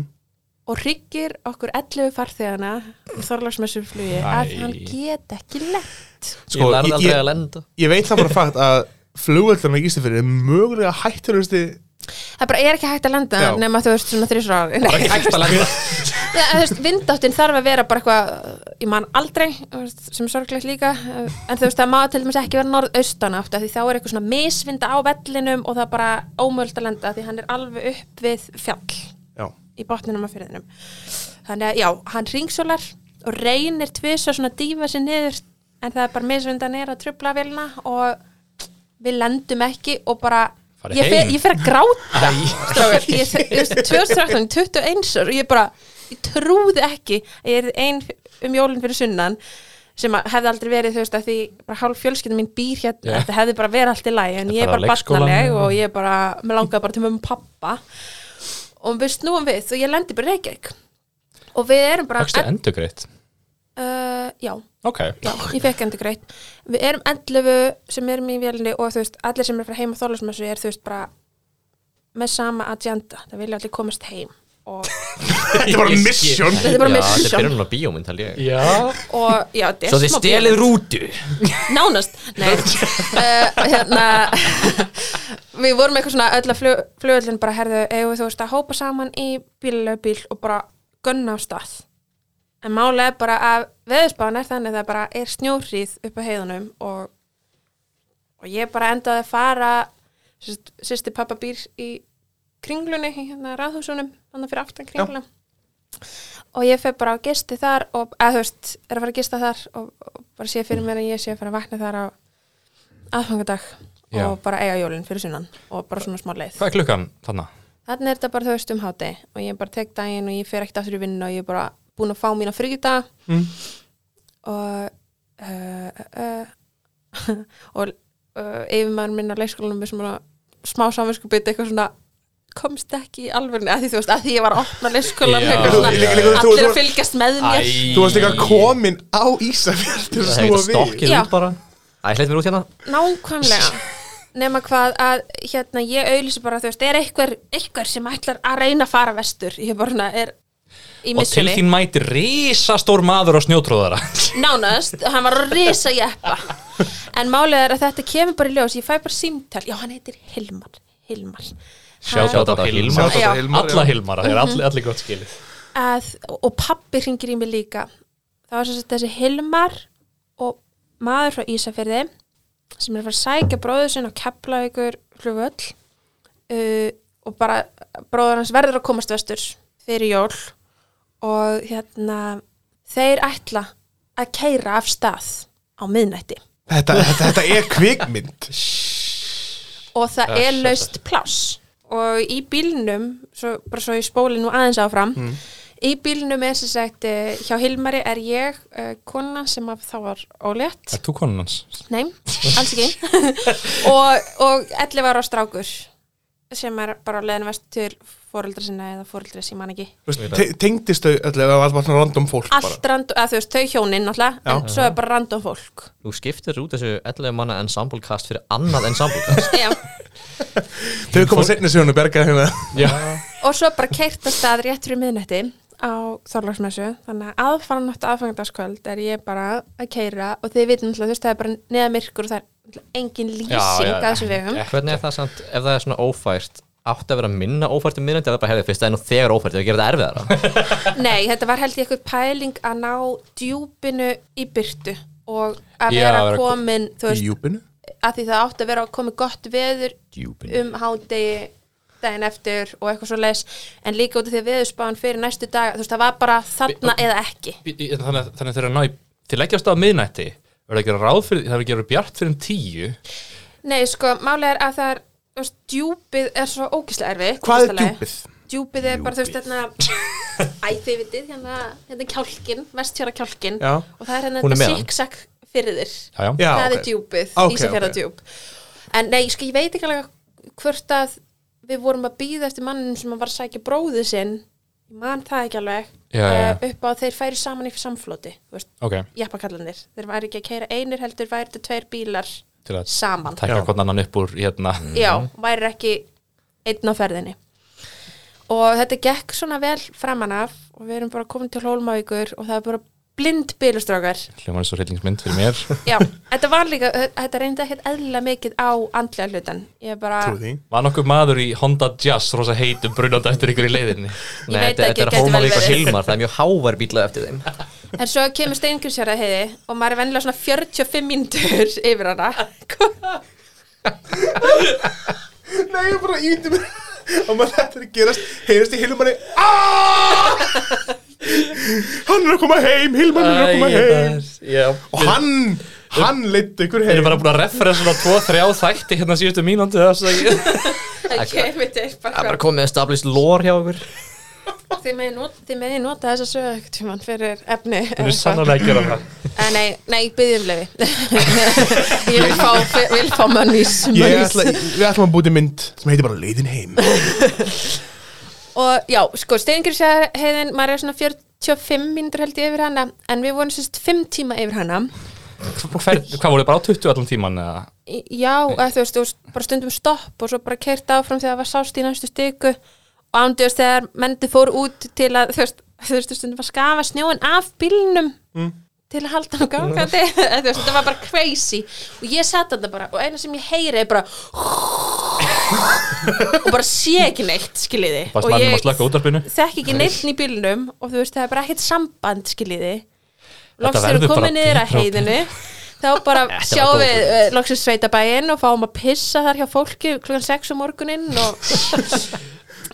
og ryggir okkur 11 farþegana í Þorlagsmessuflugi að Æ. hann get ekki lett Sko, Ég ég- ég- að lenda ég veit það bara fakt að flugvöldurinn á Ísafirði er mögulega hættulegusti það bara er ekki hægt að lenda Já. nema þú veist svona þrísra ári ekki hægt að lenda *laughs* Já, þú veist, vindáttin þarf að vera bara eitthvað, ég man aldrei, þú veist, sem er sorglegt líka, en þú veist, það má til dæmis ekki vera norðaustan átt, af því þá er eitthvað svona misvinda á vellinum og það er bara ómöld að lenda, af því hann er alveg upp við fjall Já, í botninum af fyrirðinum. Þannig að, já, hann ringsólar og reynir tvis og svona dýfa sér niður, en það er bara misvindan er að trubla velina og við lendum ekki og bara, ég fer, ég fer að gráta. Ég, ég, ég, 2013, 21 ára og ég bara, ég trúði ekki að ég er ein um jólinn fyrir sunnan sem að hefði aldrei verið þú veist að því bara hálf fjölskyldum mín býr hérna Já. þetta hefði bara verið allt í lagi en ég er bara barnaleg og ég er bara, mér langaði bara til og pappa. Og við snúum við og ég lendi bara í Reykjavík. Og við erum bara Högstu endugreitt uh, já, Ok, já, ég fekk endur greitt við erum 11 sem erum í vélinni og þú veist, allir sem er frá heim á þólasmessu er þú veist bara með sama agenda, það vilja allir komast heim og *laughs* þetta er bara mission. Þetta er bara Já, þetta er mission. á bíómynd held ég. Já. Og já, þetta er Svo þið stelið rútu. *laughs* Nánast, nei. Uh, *laughs* hérna við vorum eitthvað svona öll að flugöllin bara herðu, eigum við þú veist að hópa saman í bílalöfbíl og bara gunna á stað en málega er bara að veðurspáin er þannig að það bara er snjóhrið upp á heiðunum og, og ég bara endaði að fara sýsti pappa býr í kringlunni, hérna ráðhúsunum þannig fyrir aftan kringluna og ég fer bara á gisti þar og eða þú veist, er að fara að gista þar og, og bara sé fyrir mér að ég sé að fara að vakna þar á aðfangadag Já. og bara eiga jólinn fyrir sunnan og bara svona smá leið Hvað er klukkan þarna? þannig er þetta bara þú veist um háti og ég bara tek daginn og ég fer ekkert aftur í vinnu og ég bara búin að fá mína fríta Mm. og uh, uh, uh, og uh, yfirmaður minn á leikskólanum með svona smá samvinskupið eitthvað svona komst ekki í alvörni að því þú veist að því ég var að opna leikskólan eitthvað allir að fylgjast með mér. Þú varst eitthvað komin á Ísafjörð til að Það snúa við. stokkið út bara. Æ, hleit mér út hérna. Nákvæmlega. Nema hvað að hérna ég auðlýsi bara þú veist, er einhver sem ætlar að reyna að fara vestur? Ég bara svona er Og til þín mæti risastór maður á snjótróðara. *laughs* Nánast, hann var að risa jeppa en málið er að þetta kemur bara í ljós. Ég fæ bara símtal, já hann heitir Hilmar. Hilmar. Sjátt á Hilmar. Hilmar, Alla já. Hilmara, það er allir, gott skilið. Að, og pappi hringir í mig líka. Það var sem sagt þessi Hilmar og maður frá Ísafirði sem er að fara að sækja bróður sinn á Keflavíkur flugvöll uh, og bara bróður hans verður að komast vestur fyrir jól og hérna þeir ætla að keira af stað á miðnætti. Þetta, þetta, þetta er kvikmynd. Og það er laust pláss. Og í bílnum svo, bara svo ég spóli nú aðeins áfram í bílnum er sem sagt eh, hjá Hilmari er ég uh, kona sem að þá var ólétt. Er þú konun hans? nei, alls ekki. *laughs* Og, og 11 ára strákur sem er bara að leiðin vest til fóreldra sinna eða fóreldra sem man ekki. Te- Tengdist þau öllu eða var bara svona random fólk bara? Allt random, eða þú veist, þau hjónin náttúrulega, Já. en svo er bara random fólk. Þú skiptir út þessu 11 manna ensemble cast fyrir annað ensemble cast. *laughs* Já. Þau koma setni sig hún og berga hérna Já. Og svo bara keirt að stað rétt fyrir miðnætti á Þorlagsmessu þannig að aðfaranótt aðfangandaskvöld er ég bara að keira og þið vitum náttúrulega þú veist það er bara neða myrkur og það er engin lýsing að þessu vegum. Hvernig er það samt, ef það er svona ófært átti að vera minna ófært um minnandi eða bara hefði fyrst er nú þegar ófært eða gera þetta erfiðara. *laughs* Nei, þetta var held ég eitthvað pæling að ná djúpinu í byrtu og að Já, vera vera- komin þú veist, júpinu að því það átti að vera komið gott veður Djúpinu. um hádegi daginn eftir og eitthvað svo leis en líka út af því að veðurspáin fyrir næstu dag þú veist, það var bara þarna eða ekki. Í- í- Þannig að þannig að þeirra ná í Til leggjast á miðnætti verður að gera ráð fyrir, það verður að gera bjart fyrir en tíu. Nei, sko, málið er að það er þú veist, djúpið er svo ógislega erfið Hvað er djúpið? Djúpið er bara, þú veist, hérna Æ, þið vitið, hérna, hérna kjálkin Vestfjara kjálkin Já. og það er hérna Hún er þetta með hann. siksak fyrir þér Já, já, Já, það ok. er djúpið, Ok, Ísafjara ok. djúp en nei, sko, ég veit ekki alveg hvort að við vorum að býða eftir mannum sem var að sækja bróðið sinn ég man það ekki alveg Já, já. eh, upp á að þeir færi saman í samfloti þú veist, ok jeppakallanir þeir væri ekki að keira einir heldur væri þetta tveir bílar Til að saman. Já. hvern annan upp úr hérna. Já, væri ekki einn á ferðinni. Og þetta gekk svona vel framan af og við erum bara komin til Hólmavíkur og það er bara blind bílustrákar Hljómar eins og hryllingsmynd fyrir mér. *laughs* Já, þetta var líka, þetta reyndi ekkert eðlilega mikið á andlega hlutan ég er bara, Var nokkuð maður í Honda Jazz rosa heitum brunandi eftir ykkur í leiðinni? Ég Nei, veit þetta, ekki, þetta er Hólmavík og verið. Hilmar, það er mjög hávær bílað eftir þeim *laughs* en svo kemur steingursjara heiði og maður er vennilega svona 45 mínútur yfir hana. Nei, ég bara índi mér og maður þetta er að gerast heyrist í Hilmari. Aaaaah Hann er að koma heim Hilmar er að koma heim. Já og hann, hann leitt ykkur Við heim erum bara búin að referera svona 2-3 þætti hérna síðustu að ég það er bara bara komið established lore hjá okkur þið megi nota, þið nota þessa sögu ekkert tímann fyrir efni Við erum sannlega að gera það. Nei, nei, byggjum lefi *laughs* Ég vil fá, vil fá mannís Við ætlum að búti mynd sem heitir bara Leiðin heim. *laughs* Og já, sko, Steingirsjæðar heiðin, maður er svona 45 mínútur held ég yfir hana En við vorum sérst 5 tíma yfir hana. Hver, Hvað voru bara á 20 allan tíman Já, þú veist, bara stundum stopp Og svo bara keirt áfram þegar það var sást í næstu styku Og ándjóðast þegar mendi fór út til að, veist, stundum að skafa snjóin af bílnum til að halda hann gangandi. *laughs* Þetta var bara crazy. Og ég satt þetta bara og eina sem ég heyri er bara *laughs* og bara sé ekki neitt skiljiði. Og að ég þekk ekki neitt í bílnum og þú veist, það er bara ekkert samband skiljiði. Loks verður þegar við bara komið niður að heiðinu þá bara *laughs* sjáum við uh, loksins sveitabæinn og fáum að pissa þar hjá fólki klukkan 6 um morguninn og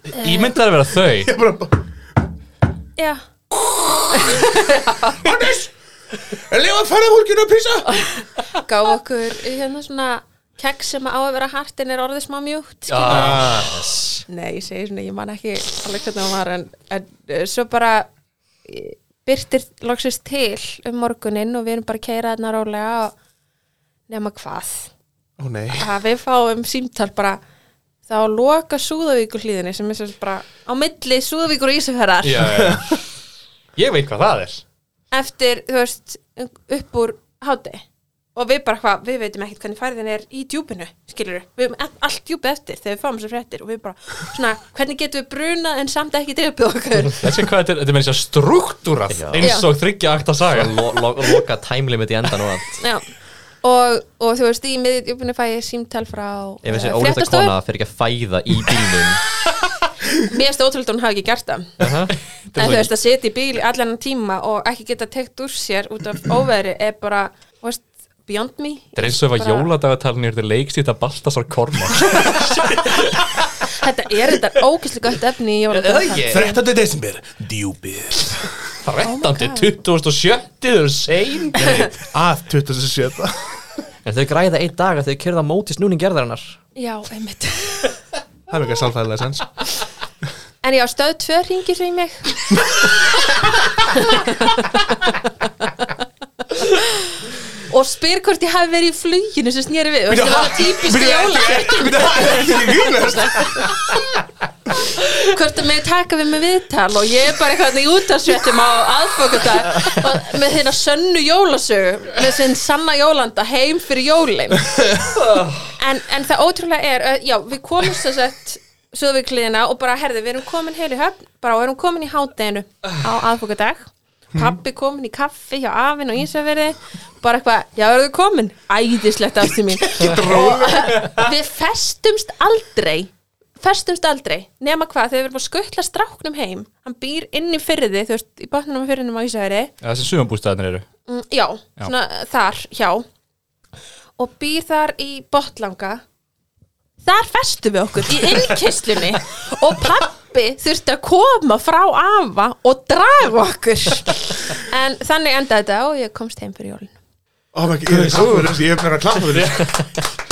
Ímyndar að vera þau. Ég bara, já, *laughs* Hannes! Er lefa að fara fólkinu að pissa? Gáf okkur hérna svona keks sem á að vera hartin er orðið smá mjúkt Já, Nei, ég segi svona, ég man ekki alveg hvernig það var en, en uh, svo bara uh, byrtir loksist til um morguninn og við erum bara að keira þarna rólega og nema hvað. Ó nei. Að við fáum símtal bara þá að loka Súðavíkur hlýðinni sem er sagt bara á milli Súðavíkur og Ísafjörðar Já, já, já. Ég veit hvað það er. Eftir, þú veist, upp úr háti og við bara hvað, við veitum ekkert hvernig færðin er í djúpinu, skilur við erum all- allt djúpið eftir þegar við fáum þessu fréttir og við bara, svona, hvernig getum við brunað en samt ekki drepið okkur? Þessi hvað þetta er, þetta er með þess að struktúrað Já. eins og þryggja akta saga. Lo, lo, loka tæmlimit í endan og allt Já, og, og þú veist, í miðið djúpinu fæ ég símtal frá ef þessi óleita kona fyrir ekki að fæða í bílnum *laughs* Mér finnst ótrúlega að hún hafi ekki gert það Aha. En þú veist, að setja í bíl í allan tíma og ekki geta tekt úr sér út af óveðri er bara, þú veist, beyond me Þetta er eins og ef að Bara- jóladagatalni er þetta leikstýta Baltasar Kormar *laughs* Þetta er þetta ógæslega gott efni í jóladagatal 13. desember, djúpið 13. 2007 þau eru sein Að 27. en þau græða einn dag að þau kyrða móti snúning gerðarinnar Já, einmitt Það er eitthvað sálfæðilega sens En já, stöð tvö ringir í mig Og spyr hvort ég hafi verið í fluginu sem snýri við það var típisk jóla Það er ekki grínast hvort að mig taka við með viðtal og ég er bara eitthvað í útarsvéttum á aðfokata með þeirna sönnu jólasögu með sinn sanna jólanda heim fyrir jólin. En, en það ótrúlega er að, já, við komum svo sett söðvíkliðina og bara herði, við erum komin heil í höfn bara og erum komin í hádeginu á aðfokadag pappi komin í kaffi hjá afinn og Ísafirði bara eitthvað, já, eru þau komin? Æðislegt aftur mín. Við festumst aldrei festumst aldrei, nema hvað þegar við erum að skuttla stráknum heim hann býr inn í fyrði, þú veist, í botnum á fyrðinum á Ísafirði. Þessi sumabústæðanir eru. Mm, já, svona þar, hjá og býr þar í botlanga þar festum við okkur í innkistlunni og pappi þurfti að koma frá afa og draga okkur. En þannig endaði þetta og ég komst heim fyrir jólin. Ó, maður, ég er klappa fyrir Ég er bara að klappa fyrir *laughs*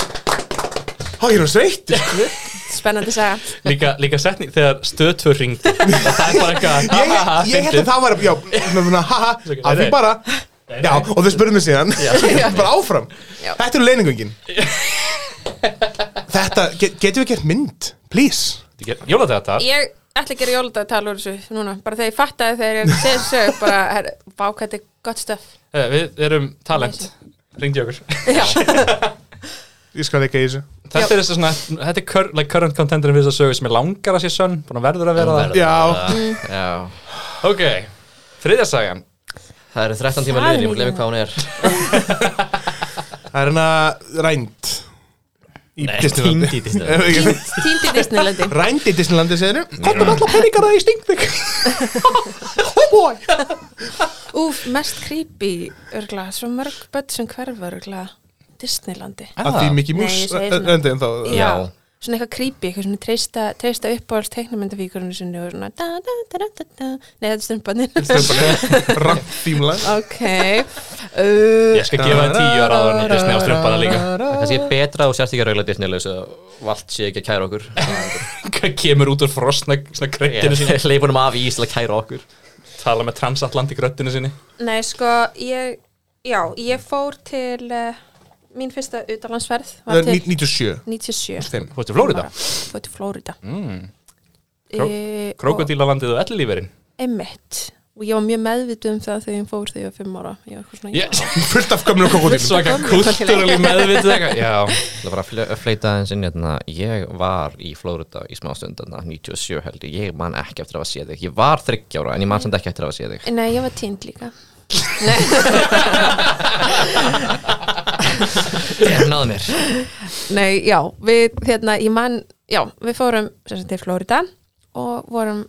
ég er að sveitt *laughs* spennandi saga. Líka, líka setning þegar stöðtvör ringdi *laughs* það er bara eitthvað Ég, ég held að það var Já, svona, haha, að því bara Já, og þau spurðum mig síðan. *laughs* Bara áfram. Já. Þetta er leiningungin Þetta, get, getum við gert mynd? Please. Jóladagatal. Ég ætla að gera jóladagatal úr þessu núna, bara þegar ég fattaði þegar ég segði þessu sög, bara, her, vá, hvað þetta er gott stöf Eh, Við erum talent. Ringdi okkur. Já, Ég skal ekki í þessu Þetta er svona Þetta er cur, like current contenturinn fyrir þess að sögu sem er langar að sé sönn Búin að verður að vera. Það Já, já. Ok, þriðja sagan. Það eru 13 tíma liðin, ég mikið. lefum hvað hún er. Það er hérna rænt Í Nei, Disneylandi. Í Disneylandi. týndi Disneylandi. Rænt í Disneylandi, segir Kottum alltaf peningana í Stingvik. *laughs* Oh boy. Úf, mest creepy örgla, svo mörg börn sem hverfa örgla Disneylandi Að því segi svona- Öndi en þá svona eitthvað creepy, eitthvað svona treysta, treysta uppáhalds teiknumyndafíkurinu sinni og svona da, da, da, da, da, da. Nei, þetta er strömbaninn Rangt þýmlag Ok uh, Ég skal gefa það tíu ára áður en Disney á strumpana líka Það er kannski betra og sérst ekki að raugla Disneylaus og vald sé ekki að kæra okkur Hvað kemur út úr frosna svona krettinu sinni leifunum af ís til að kæra okkur Tala með transatlantik röddinu sinni Nei, sko, ég Já, ég fór til uh, mín fyrsta utanlandsferð Það var til 97 97 Fimm. Fórstu Flórida? Fór til Flórida Mm. Kró- e, Krókadílalandið og ellilíferin Emmitt og ég var mjög meðvituð um það þegar ég fór þegar ég var fimm ára. Ég var svona, Ég- *laughs* Fullt af gömlu krokodil Svaka kultúrali meðvitið eitthvað? Já, Það var að fle- að fleita aðeins inn hérna, ég var í Flórida í smástund þarna, 97 held ég, man ekki eftir að séð þig. Ég var þryggjára en ég man samt ekki eftir að séð þig. Nei, ég var tínd líka. Nei, *laughs* *laughs* Það náðu mér. Nei, já, við, hérna, ég man, já, við fórum sem sagt til Flórida og vorum,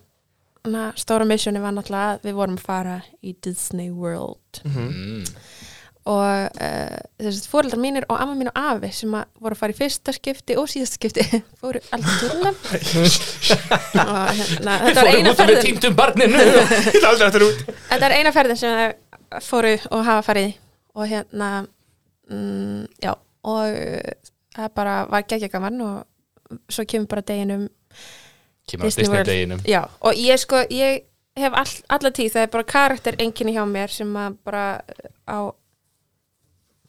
na, stóra missioni var náttúrulega að við vorum að fara í Disney World. Mm. og uh, þess að fóreldrar mínir og amma mín og afi sem að voru að fara í fyrsta skipti og síðasta skipti *laughs* fóru túruna. *laughs* Og hérna, þetta var fórum eina út með ferðin. týndum barninu. *laughs* Þetta er eina ferðin sem fóru og hafa farið og hérna mm, já og uh, það bara var geggja gaman og svo kemur bara deginum Kemur Disney Disney deginum já og ég sko ég hef all, alla tíð, það er bara karakter enginni hjá mér sem að bara á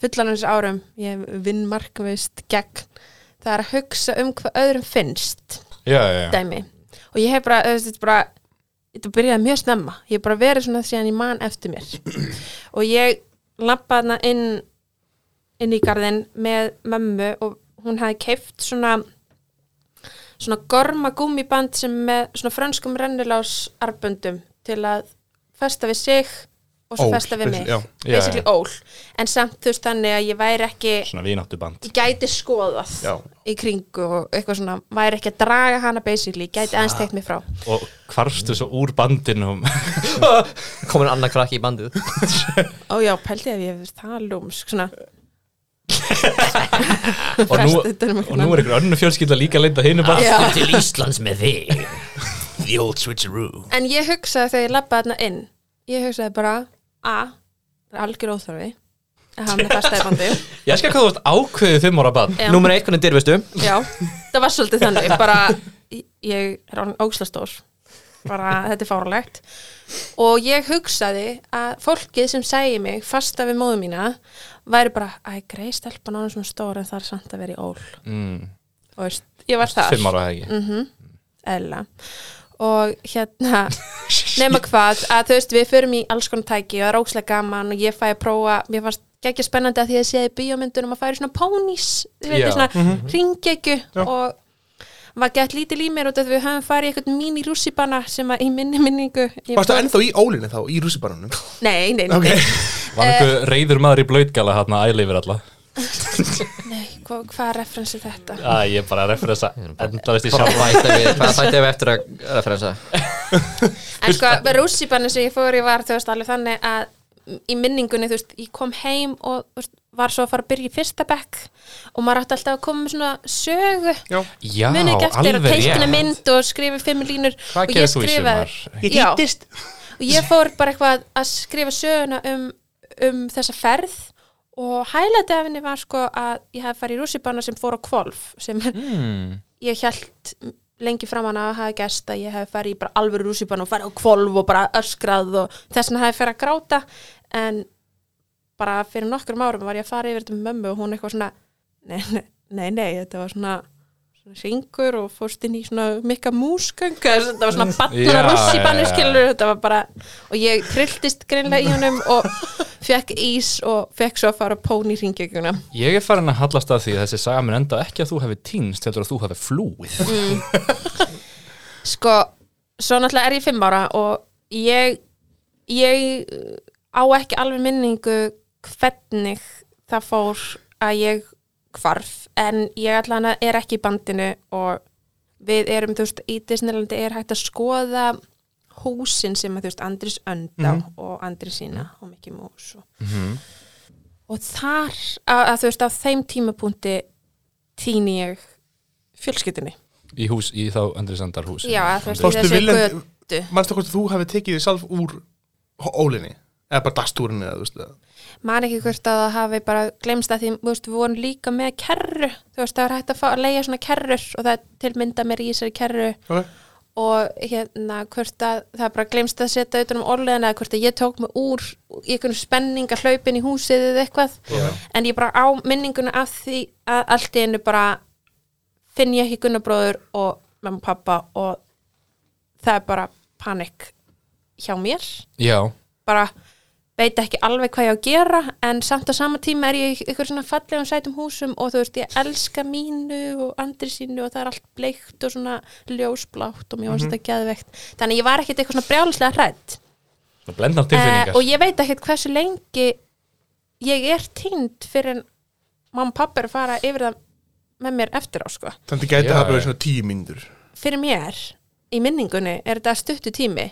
fullanins árum ég vinn markvist gegn það er að hugsa um hvað öðrum finnst Já, já, dæmi. Og ég hef bara, þetta er bara þetta byrjaði mjög snemma, ég hef bara verið svona síðan ég man eftir mér. *clears throat* Og ég lappa hana inn inn í garðin með mömmu og hún hafi keift svona svona gorma gummiband sem með svona frönskum rennilás arböndum til að festa við sig og svo Ól, festa við mig. já. Já, basically já. ól. En samt þú veist þannig að ég væri ekki Svona vináttu band ég gæti skoðað Já. í kringu og eitthvað svona væri ekki að draga hana basically, gæti aðeins teikt mig frá. Og hvarstu svo úr bandinu *laughs* komin annar krakki í bandið. Ó já, pældi ef ég hefur lúmsk svona *laughs* og nú, og nú er einhver önnu fjölskylda líka leita band Já. til Íslands með þig. *laughs* The old switcheroo. En ég hugsaði þegar ég labbaði þarna inn ég hugsaði bara a, það er algjör óþarfi að hafa með fasta í bandi *laughs* Ég skal hvað þú ert ákveðið fimm ára band Já. Númer eitt, hvernig dyrfistu? já, það var svolítið þannig. Bara, ég er án ógslastór bara, þetta er fáralegt og ég hugsaði að fólkið sem segi mig fasta við móðu mína væri bara, æ, grei stelpan ánum svona stór en það er samt að vera í ól. Mm. og veist, ég var þar. Fimm ára eða ekki? Mm. Eðla og hérna nema hvað, að þú veist við förum í alls konar tæki og það er ókslega gaman og ég fæ að prófa, mér fannst ekki spennandi að því að ég séði bíómyndunum að færi svona pónís þú veit, svona mm og var gett lítil í mér út af því við höfum farið í eitthvað mín í rússipanna sem að í minni minningu Varstu fór- ennþá í ólinni þá, í rússibarunum? Nei, nei, nei, Ok. Var einhver reyður maður í blöytgala hérna æli yfir alla *laughs* nei hva, hvað er referensi þetta? Æ, ég er bara að referensa endalist í sjálf hvað þætti við eftir að referensa? En sko, rússipannu sem ég fór í var, þú veist, alveg þannig að í minningunni, þú veist, ég kom heim og veist, var svo að fara að byrja í fyrsta bekk og maður átti alltaf að koma með svona sögu Já. Já, muni ekki eftir að alveg teikna mynd og skrifa fimm línur Hvað og ég gerir þú í skrifaði? Ég og ég fór bara eitthvað að skrifa söguna um, um þessa ferð og hælæti af henni var sko að ég hafði farið í rússipanna sem fór á kvolf sem *laughs* mm. ég held lengi fram hana að hafa gæst að ég hef farið í bara alvöru rússipann og farið á kvolf og bara öskrað og þess vegna hafði farið að gráta en bara fyrir nokkrum árum var ég að fara yfir þetta með mömmu og hún eitthvað svona nei, nei, nei, nei þetta var svona svona syngur og fórst inn í svona mikka músgöng þetta var svona rússipannu já, já. skilur þetta var bara og ég trilltist greinlega í honum og fekk ís og fekk svo að fara pón í ringjönguna Ég er farin að hallast að því að þessi saga minn enda ekki að þú hefði týnst heldur að þú hefði flúið. Sko, svo náttúrulega er ég fimm ára og ég ég á ekki alveg minningu hvernig það fór að ég hvarf en ég allan er ekki í bandinu og við erum, þú veist, í Disneylandi er hægt að skoða húsin sem að þú veist, Andris Öndá og Andris sína og Mickey Mouse og, og þar að, að þú veist, á þeim tímapunkti týni ég fjölskyldinni í hús, í þá Andri Sandar hús Já, þú veist, í Fórstu þessu viljandi- götu. Manstu hvort þú hafi tekið þig sjálf úr ólinni? Eða bara dastúrin eða, þú veist man ekki hvort að það hafi bara glemst að því, veist, við vorum líka með kerru, þú veist, það var hægt að, fá, að leia svona kerrur og það er tilmynda mér í þessari kerru. Ok. og hérna, hvort að það bara glemst að setja utan um orðlega eða hvort að ég tók mig úr í einhvern spenning að hlaupin í húsið eða eitthvað. En ég bara á minninguna af því að allt í einu bara finn ég ekki gunnabróður og mamma og pappa og það er bara panik hjá mér. Já, bara veit ekki alveg hvað ég á að gera en samt á sama tíma er ég í ykkur svona fallegum sætum húsum og þú veist ég elska mínu og andri sínu og það er allt bleikt og svona ljósblátt og mér finnst þetta geðveikt. Þannig ég var ekkert eitthvað svona brjálslega hrætt tilfinningar og ég veit ekkert hversu lengi ég er týnd fyrir en mamma og pappa er að fara yfir það með mér eftir á sko. Þannig gæti það já. verið svona tíu mínútur. Fyrir mér í minningunni er þetta stuttu tími.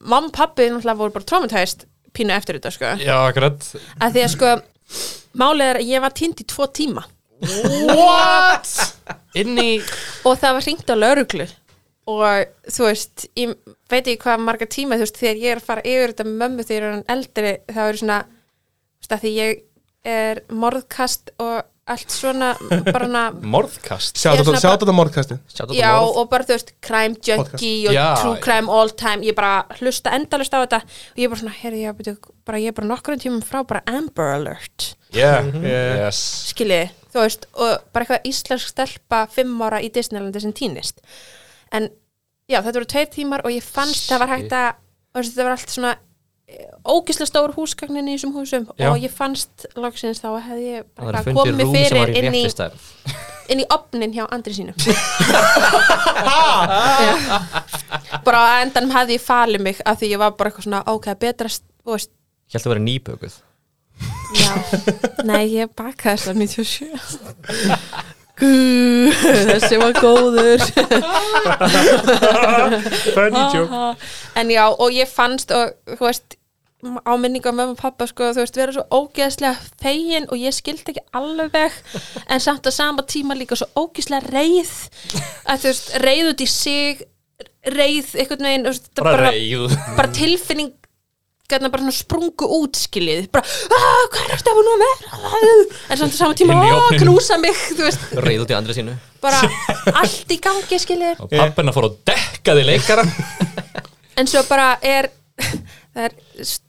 Mamma og pappi náttúrulega voru bara traumatæst pínu eftir þetta sko. Já, akkurat. Að því að sko málið er að ég var týnd í tvo tíma. What? Inn í og það var hringt á lauruglu og þú veist ég veit ekki hvað marga tíma þú veist þegar ég er að fara yfir þetta með mömmu þegar ég er eldri þá er svona þú veist, að því ég er morðkast og allt svona *laughs* Morðkast. Á þetta á Já, morð og bara þú veist, crime junkie og Já. true crime all time. Ég bara hlusta endalust á þetta og ég bara svona, heyrði, ég, byrju, bara, ég er bara nokkrum tímum frá bara Amber Alert. Yeah, Yeah. yes. Skiljiði, þú veist, og bara eitthvað íslensk stelpa fimm ára í Disneylandi sem týnist en já, þetta voru tveir tímar og ég fannst það var hægt að, þetta var allt svona ógislega stór húsgagnin í þessum húsum Já. og ég fannst loksins þá hefði ég bara komið fyrir inn í, inn í opnin hjá andri sínu. *laughs* Bara á endanum hefði ég falið mig af því ég var bara eitthvað svona ok, betra, þú veist. Ég held að vera nýbökuð. Já, nei, ég bakaði þess að 97 Guð, *laughs* þessi var góður. Funny joke. En já, og ég fannst og þú veist á minningu af mömmu og pappa sko, þú veist, vera svo ógeðslega fegin og ég skildi ekki alveg en samt að sama tíma líka svo ógeðslega reið að þú veist, reið út í sig reið einhvern veginn Bara reyð bara tilfinning gætna bara svona sprungu út skilið bara, "Ah, hvað er þetta nú að vera? En samt á sama tíma, "Ó, ofninum." knúsa mig þú veist, Reið út í andri sínu. Bara allt í gangi skilið Og pappina fór að dekka þig leikara. *laughs* En svo bara er það er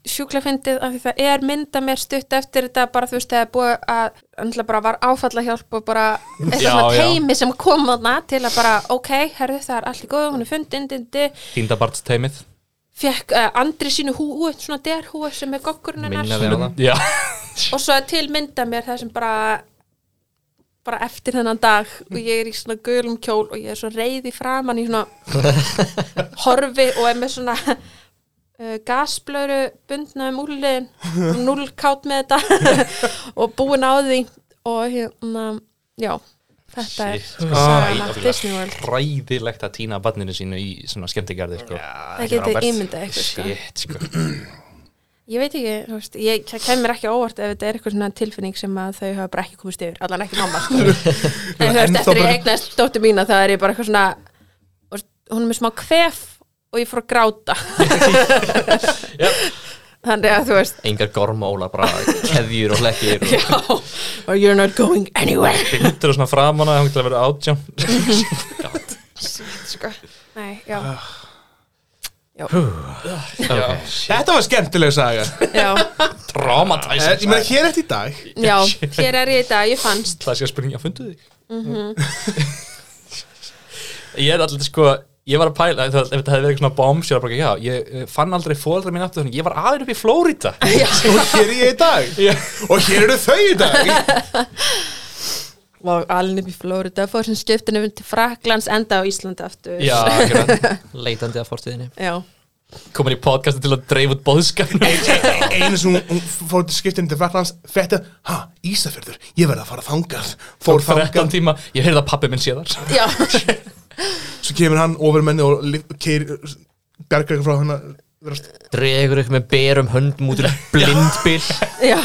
sjúkla fyndið af því það er mynda mér stutt eftir þetta bara þú veist það er búið að annað bara var áfallahjálp og bara eitthvað Já, svona já. teimi sem kom þarna til að bara ok, herðu það er allt í góðu, hún er Týndabartsteimið fekk uh, andri sínu húu, svona derhúu sem er Já. Og svo er til mynda mér það sem bara bara eftir þennan dag og ég er í svona gulum kjól og ég er svo reið í framann í svona *laughs* horfi og er með svona uh, gasblöru bundna um úrliðin nullkátt með þetta *laughs* *laughs* og búin á því og hérna, já þetta er sagan af Æ, Disney World Ræðilegt að týna barninu sínu í svona skemmtigarði sko. það getur ímyndað eitthvað sko. Sko *clears throat* ég veit ekki, þú veist, ég kemur ekki á óvart ef þetta er eitthvað svona tilfinning sem að þau hafa bara ekki komist yfir, allan ekki mamma sko. *laughs* en þú veist, eftir ég eignast dóttir mína það er ég bara eitthvað svona hún er með smá kvef og ég fór að gráta *laughs* *laughs* þannig að þú veist Engar gormólar, bara keðjur og hlekkir og... *laughs* já, or you're not going anywhere. Bindur og svona framan að hann til að vera átján. *laughs* Sko, nei, já. Já, okay. Þetta var skemmtileg saga. Já, Eh, Ég meina hér eftir í dag. Já *laughs* hér er ég í dag, ég fannst. Það sé að spurninga, fundu þig? Ég er allir sko Ég var að pæla, ef þetta hefði verið svona bombs Ég var bara, já, ég eh, fann aldrei fóldra mín aftur Þannig ég var aðeins upp í Flórida *laughs* *laughs* Og hér er ég í dag. Og hér eru þau í dag. *laughs* Og alveg upp í Flórida fór sem skiptinu til Fraklands enda á Íslandi aftur. Já. Leitandi að fortíðinni. Já. komin í podcastin til að dreifa út bóðskapn Einu sem hún- fór til skiptinu til Fraklands Fætti, ha, Ísafjörður Ég verði að fara þangað. Fór Fór 13 þangað. tíma, ég heyrði að pappi minn sé þar. Já, Svo kemur hann ofurmenni og li- keir Bjargar eitthvað frá hann Dregur ykkur með berum höndum út úr blindbil *laughs* já,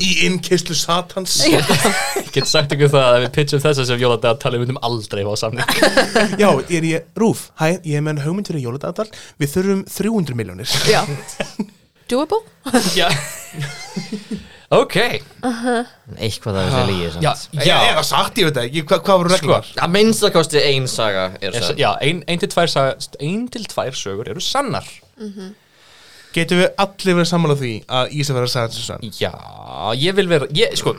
Í innkyslu satans. Ég *laughs* get sagt ykkur það að við pitchum þess að sem jóladagatal við myndum aldrei fá samning. *laughs* Já, er ég, Rúf, hæ, ég er með hugmynd fyrir jóladagatal Við þurfum 300 miljónir já. doable? Já Ok. Eitthvað það er sér lígi Já, Já, eða sagt, ég veit það ekki, Hva, hvað voru reglunar? Að minnsta kosti ein saga er Yes, sann Já, ein, ein, til tvær, saga- ein til tvær sögur eru sannar. Getum við allir verið sammála því að Ísafjörður sagði þessu sann? Já, ég vil vera ég, sko,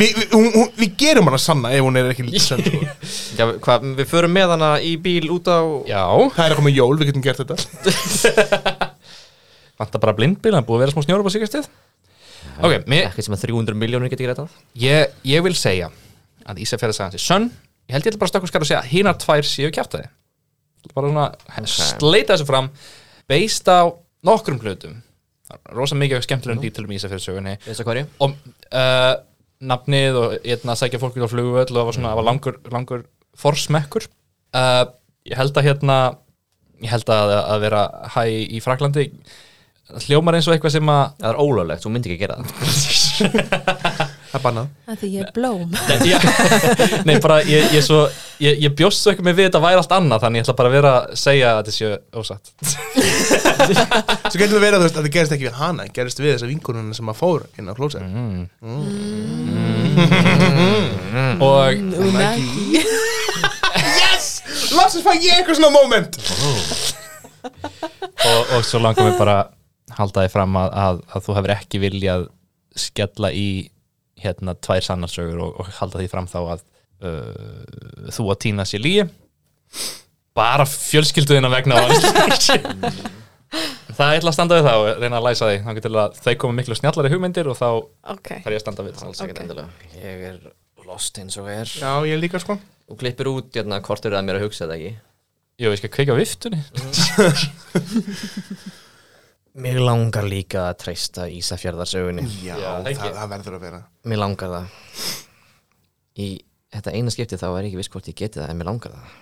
Vi, vi, hún, við gerum hana sanna ef hún er ekki lítið sann sko. *laughs* Já, hvað, við förum með hana í bíl út á Já, Það er að koma jól, við getum gert þetta. *laughs* Vantar bara blindbíl Það er búið að vera smá snjóra á síkastið Ok, mér, Ekkert sem að 300 miljónir geti greitt að ég, ég vil segja að Ísafjörða sagði sönn. Ég held ég bara stökkum skar að segja að hinar tvær séu kjæftæði Bara svona, sleita þessu fram. Based á nokkrum hlutum. Rosa mikið skemmtilegum dítilum í hverju? og uh, nafnið og hérna sækja fólk út á flugvöll og það var svona, það var langur, langur forsmekkur. Uh, ég held að hérna ég held að, að vera hæ í Fraklandi það hljómar eins og eitthvað sem að Það er ólöglegt, þú myndi ekki gera það. *laughs* Það er bannað. Að því ég er blóm. Nei, já, *laughs* nei bara ég, ég, svo, ég, ég bjóst svo ekki með við þetta væri allt annað þannig ég ætla bara að vera að segja að þetta séu ósatt. *laughs* Svo getum við verið að þú veist að það gerist ekki við hana Gerist við þessa vinkonuna sem að fór inn á klósett. Mm. og, Unagi Yes! Loksins fæ ég eitthvað svona moment. Og, og svo langar mér bara að halda þig fram að, að, að þú hefur ekki viljað skella í hérna tvær sannarsögur og, og halda því fram þá að uh, þú að týna sér líi bara fjölskylduðina vegna á *laughs* það ætla að standa við það og reyna að læsa því til þau komu miklu snjallari hugmyndir og þá Ok, þarf ég að standa við það Alls ekkert Ok. endilega. Ég er lost eins og er. Já, ég líka sko. Og klippir út hérna hvort er að mér að hugsa þetta ekki? Jú, ég skal kveika viftunni *laughs* *laughs* Mér langar líka að treysta Ísafjörðarsögunni Já, Já, það, ekki. það verður að vera. Mér langar það. Í þetta eina skipti þá er ég ekki viss hvort ég geti það en mér langar það.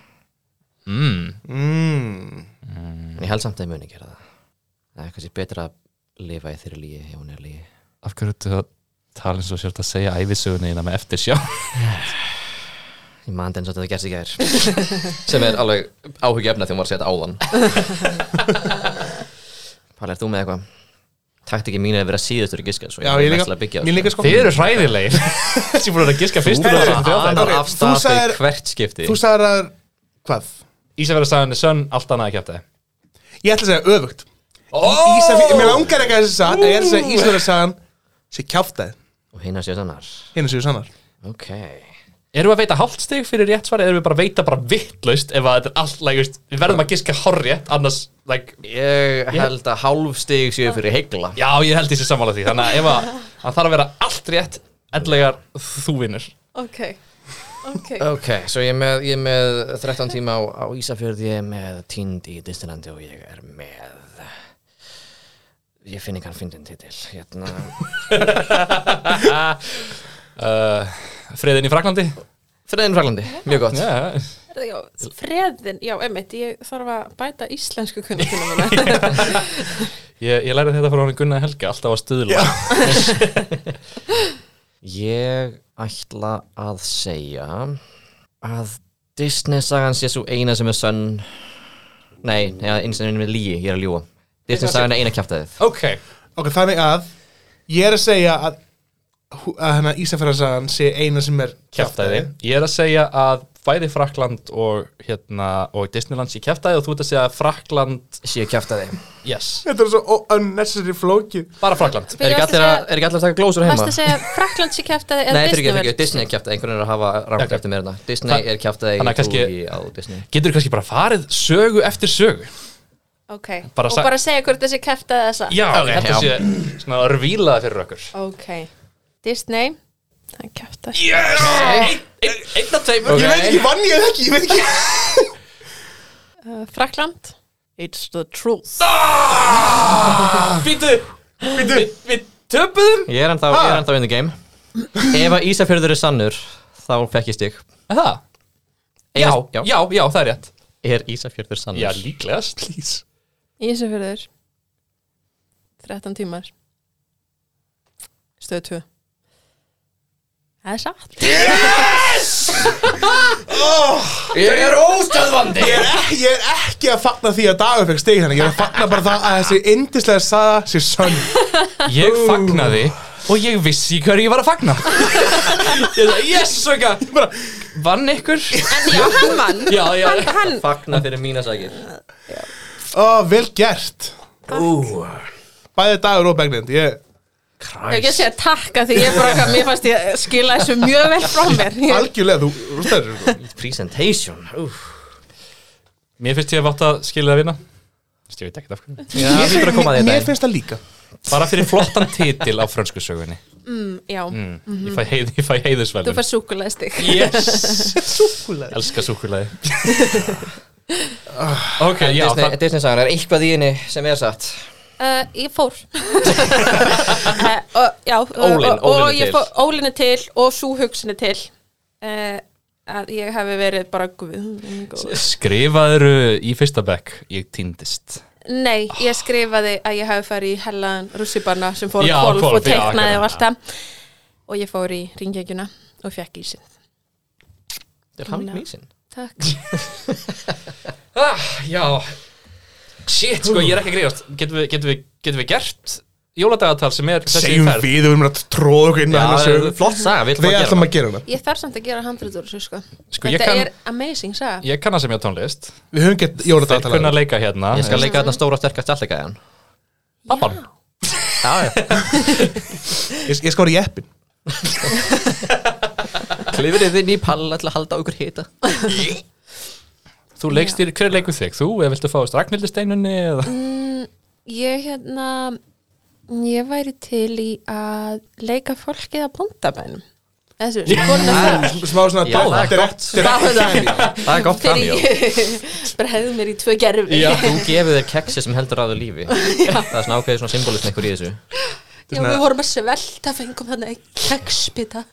Mm. mm. en ég held samt að ég muni gera það. Það er kannski betra að lifa í þeirri lígi ef hún er lígi Af hverju ertu að tala eins og sért að segja æfisögunni innan með eftir sjá *sighs* Ég man eins og þetta gerst í gær. *laughs* Sem er alveg áhugjefna þegar maður sé þetta áðan *laughs* Hvað lærst þú með eitthvað? Taktikið mín er að vera síðustur í giska Já, er ég líka, að mér líka sko Þið eru hræðilegir. *laughs* Þessi búin að giska fyrstur Þú og bara þessum þrjóðar anar Ok, af þú stað sagðir- í hvert skipti. Þú sagðir að, hvað? Ísafjörðarsagan er sönn, allt annað að kæfta Ég ætla að segja öfugt. Oh! Ísafjörð, mér langar ekki að þessi satt en Ég ætla að segja Ísafjörðarsagan sé kjáftæð og hinn að séu sannar. Hérna séu sannar. Ok Erum við að veita hálft stig fyrir rétt svar eða erum við bara að veita bara vittlaust ef að þetta er allt, like, just, við verðum að giska horrétt annars, like, Ég held að hálf stig séu fyrir heigla já, ég held þessi sammála því þannig að ef að það þarf að vera allt rétt endlegar þú vinnur. Ok Ok, Ok, svo ég er með, ég er með 13 tíma á, á Ísafjörð Ég er með Tind í Disneylandi og ég er með Ég finn ekki hann fyndin titil Hérna. *laughs* Uh, Friðin í Fraklandi Friðin Fraklandi, mjög gott. Já, já, freðin, já, emmitt, ég þarf að bæta íslensku mína. *laughs* Ég, ég lærði þetta frá hann Gunnar Helga alltaf að stuðla. *laughs* Ég ætla að segja að Disney-sagan sé svo eina sem er sönn. Nei, ja, eins og einu með líi, ég er að ljúa Disney-sagan er eina kjaftaðið Ok, Ok, þannig að Ég er að segja að að hérna Ísafjörðarsagan sé eina sem er kjæftæði Ég er að segja að bæði Frakland og, hérna, og Disneyland sé kjæftæði og þú ert að segja að Frakland Sé kjaftaðið Yes, Þetta er svo unnecessary flókið. Bara Frakland Er ekki allir að, er ekki allir að taka glósur heima? Varst að segja Frakland sé kæftaði eða Nei, fyrir ekki, Disney fyrir ekki? Disney er kjaftaði, einhvern veginn er að hafa rámt eftir mér þetta Disney Þa- er að trúi kannski- á Disney. Getur kannski bara farið sögu eftir sögu? Ok, Bara og bara segja hvort þessi kæftaði þessa Já, að sé svona örvílaða fyrir okkur. Ok, Disney. Það er kæftaði Yes! Einn ein, ein af tveimur. Ég veit ekki, vann ég ekki, ég veit ekki. Uh, Frakland It's the truth. Býtu, býtu Við töpuðum. Ég er er ennþá in the game. Ef að Ísafjörður er sannur, þá fekk ég Er Það? Já, já, já, það er rétt. Er Ísafjörður sannur? Já, líklegast Please. Ísafjörður. 13 tímar. Stöð 2 Það er satt. Ég er óstöðvandi. Ég er, ekki, ég er ekki að fagna því að dagur fekk stig þannig. Ég er að fagna bara það að þessi indislega saga sé sönn. Ég fagnaði og ég vissi hverju ég var að fagna. Ég sagði, yes, svöka Bara, Vann ykkur? En já, hann vann. Já, já, Hann, hann Fagna fyrir mína sakir. Ó, vel gert. Ú, Bæði dagur og begnind Ég, Ég hef ekki að segja takka því ég bara mér fannst ég skila þessu mjög vel frá mér. Algjörlega, þú rústæður. Presentation Úf. Mér finnst ég að vátt að skilja að vinna. Ég veit ekki af hverju. Já, það að koma því Mér þetta finnst það líka. Bara fyrir flottan titil á frönsku sögunni. Mm, Já, mm. Ég fæ, heið, ég fæ þú heiðusvelun fær súkulega stig. Yes. *laughs* Súkulega Elska súkulæði *laughs* Ok, já Disney, það, Disney sagan er eitthvað í henni sem er satt uh, Ég fór. *laughs* Uh, Já Ólin, og, og ég fór, Ólin er til og sú hugsin er til. Uh, að ég hefði verið bara guð. Skrifaður í fyrsta bekk? Ég týndist. Nei, ég skrifaði að ég hefði farið í hellaðan russibarna sem fór Já, golf golf, og teiknaði og allt það. Og ég fór í ringjækjuna og fekk í sinn Þetta er hann mísinn Takk. *laughs* Ah, Já Shit, sko, ég er ekki að greiðast Getum við, getum við, getum við gert jóladagatal sem er þessi Segjum ferð? við, við erum að tróða okkur inn á hennar Já, sögu flott saga, við ætlum Við að ætlum gera að gera hana Ég þarf samt að gera þessu sko. Sko, ég Þetta kann- er amazing saga. Ég kann að semja tónlist. Við höfum gett Þeir jóladagatal kunna að leika hérna. Ég skal leika þarna stóra og sterkast allegæðan Pappan. Já, já *laughs* Ég, ég skor í eppin. Klifrið inn í palla til að halda á ykkur hita *laughs* Þú leikst þér, hver leikur þig? Þú, eða viltu fá stragnildisteinunni eða? Ég hérna Ég væri til í að leika fólkið á bóndabænum Þessu, skona það Smá svona Já, það er direkt- gott. direkt cameo. Það er gott hefðu *laughs* mér í tvö gerfi Já. Þú gefur þér keksi sem heldur að þau lífi. *laughs* Það er svona ákveðið svona symbolism einhver í þessu Já, við vorum að svelta fengum þannig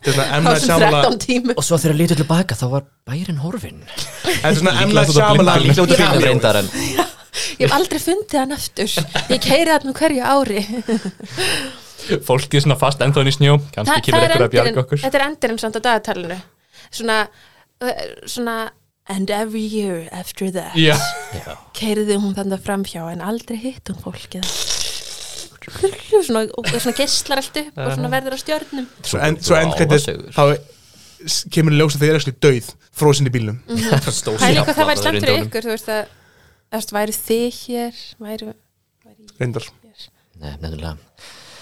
er svona á þessum Shyamalan 13 tímu Og svo þegar lítur tilbaka þá var bærin horfin Þetta er svona af Shyamalan Líklega út af en Ég hef aldrei fundið hann aftur. Ég keiri hann um hverju ári. Fólkið er svona fast ennþá inn í snjó. Kannski kemur einhver að bjarga okkur. Þetta er endirinn samt á dagatalinu. Svona, uh, svona And every year after that. Já, keiriði hún þannig framhjá en aldrei hitt hún fólkið svona, og svona geislar allt upp og svona verður á stjörnum. Svo end- Svo end Álfasögur. kredit Þá kemur í ljós að þið er ekki döið Fróðsinn í bílnum. Pæli hvað það væri stemt fyrir ykkur þú veist að eftir, væri þið hér væri, Reyndar. Nei, nefnilega.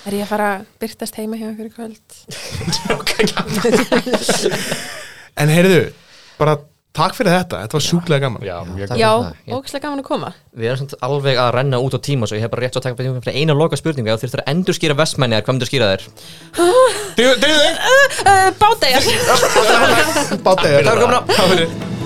Er ég að fara að byrtast heima hjá ykkur í kvöld? *laughs* *laughs* En heyrðu, bara takk fyrir þetta Þetta var sjúklega gaman. Já. Já, ógæslega gaman að koma. Við erum samt alveg að renna út á tíma svo ég hef bara rétt svo að taka fyrir eina loka spurningu. Ef þið þurftur að endur skýra vestmennjar, hvað myndur skýra þér? Degðu þig! *laughs* Uh, Bátæjar *laughs* Bátæjar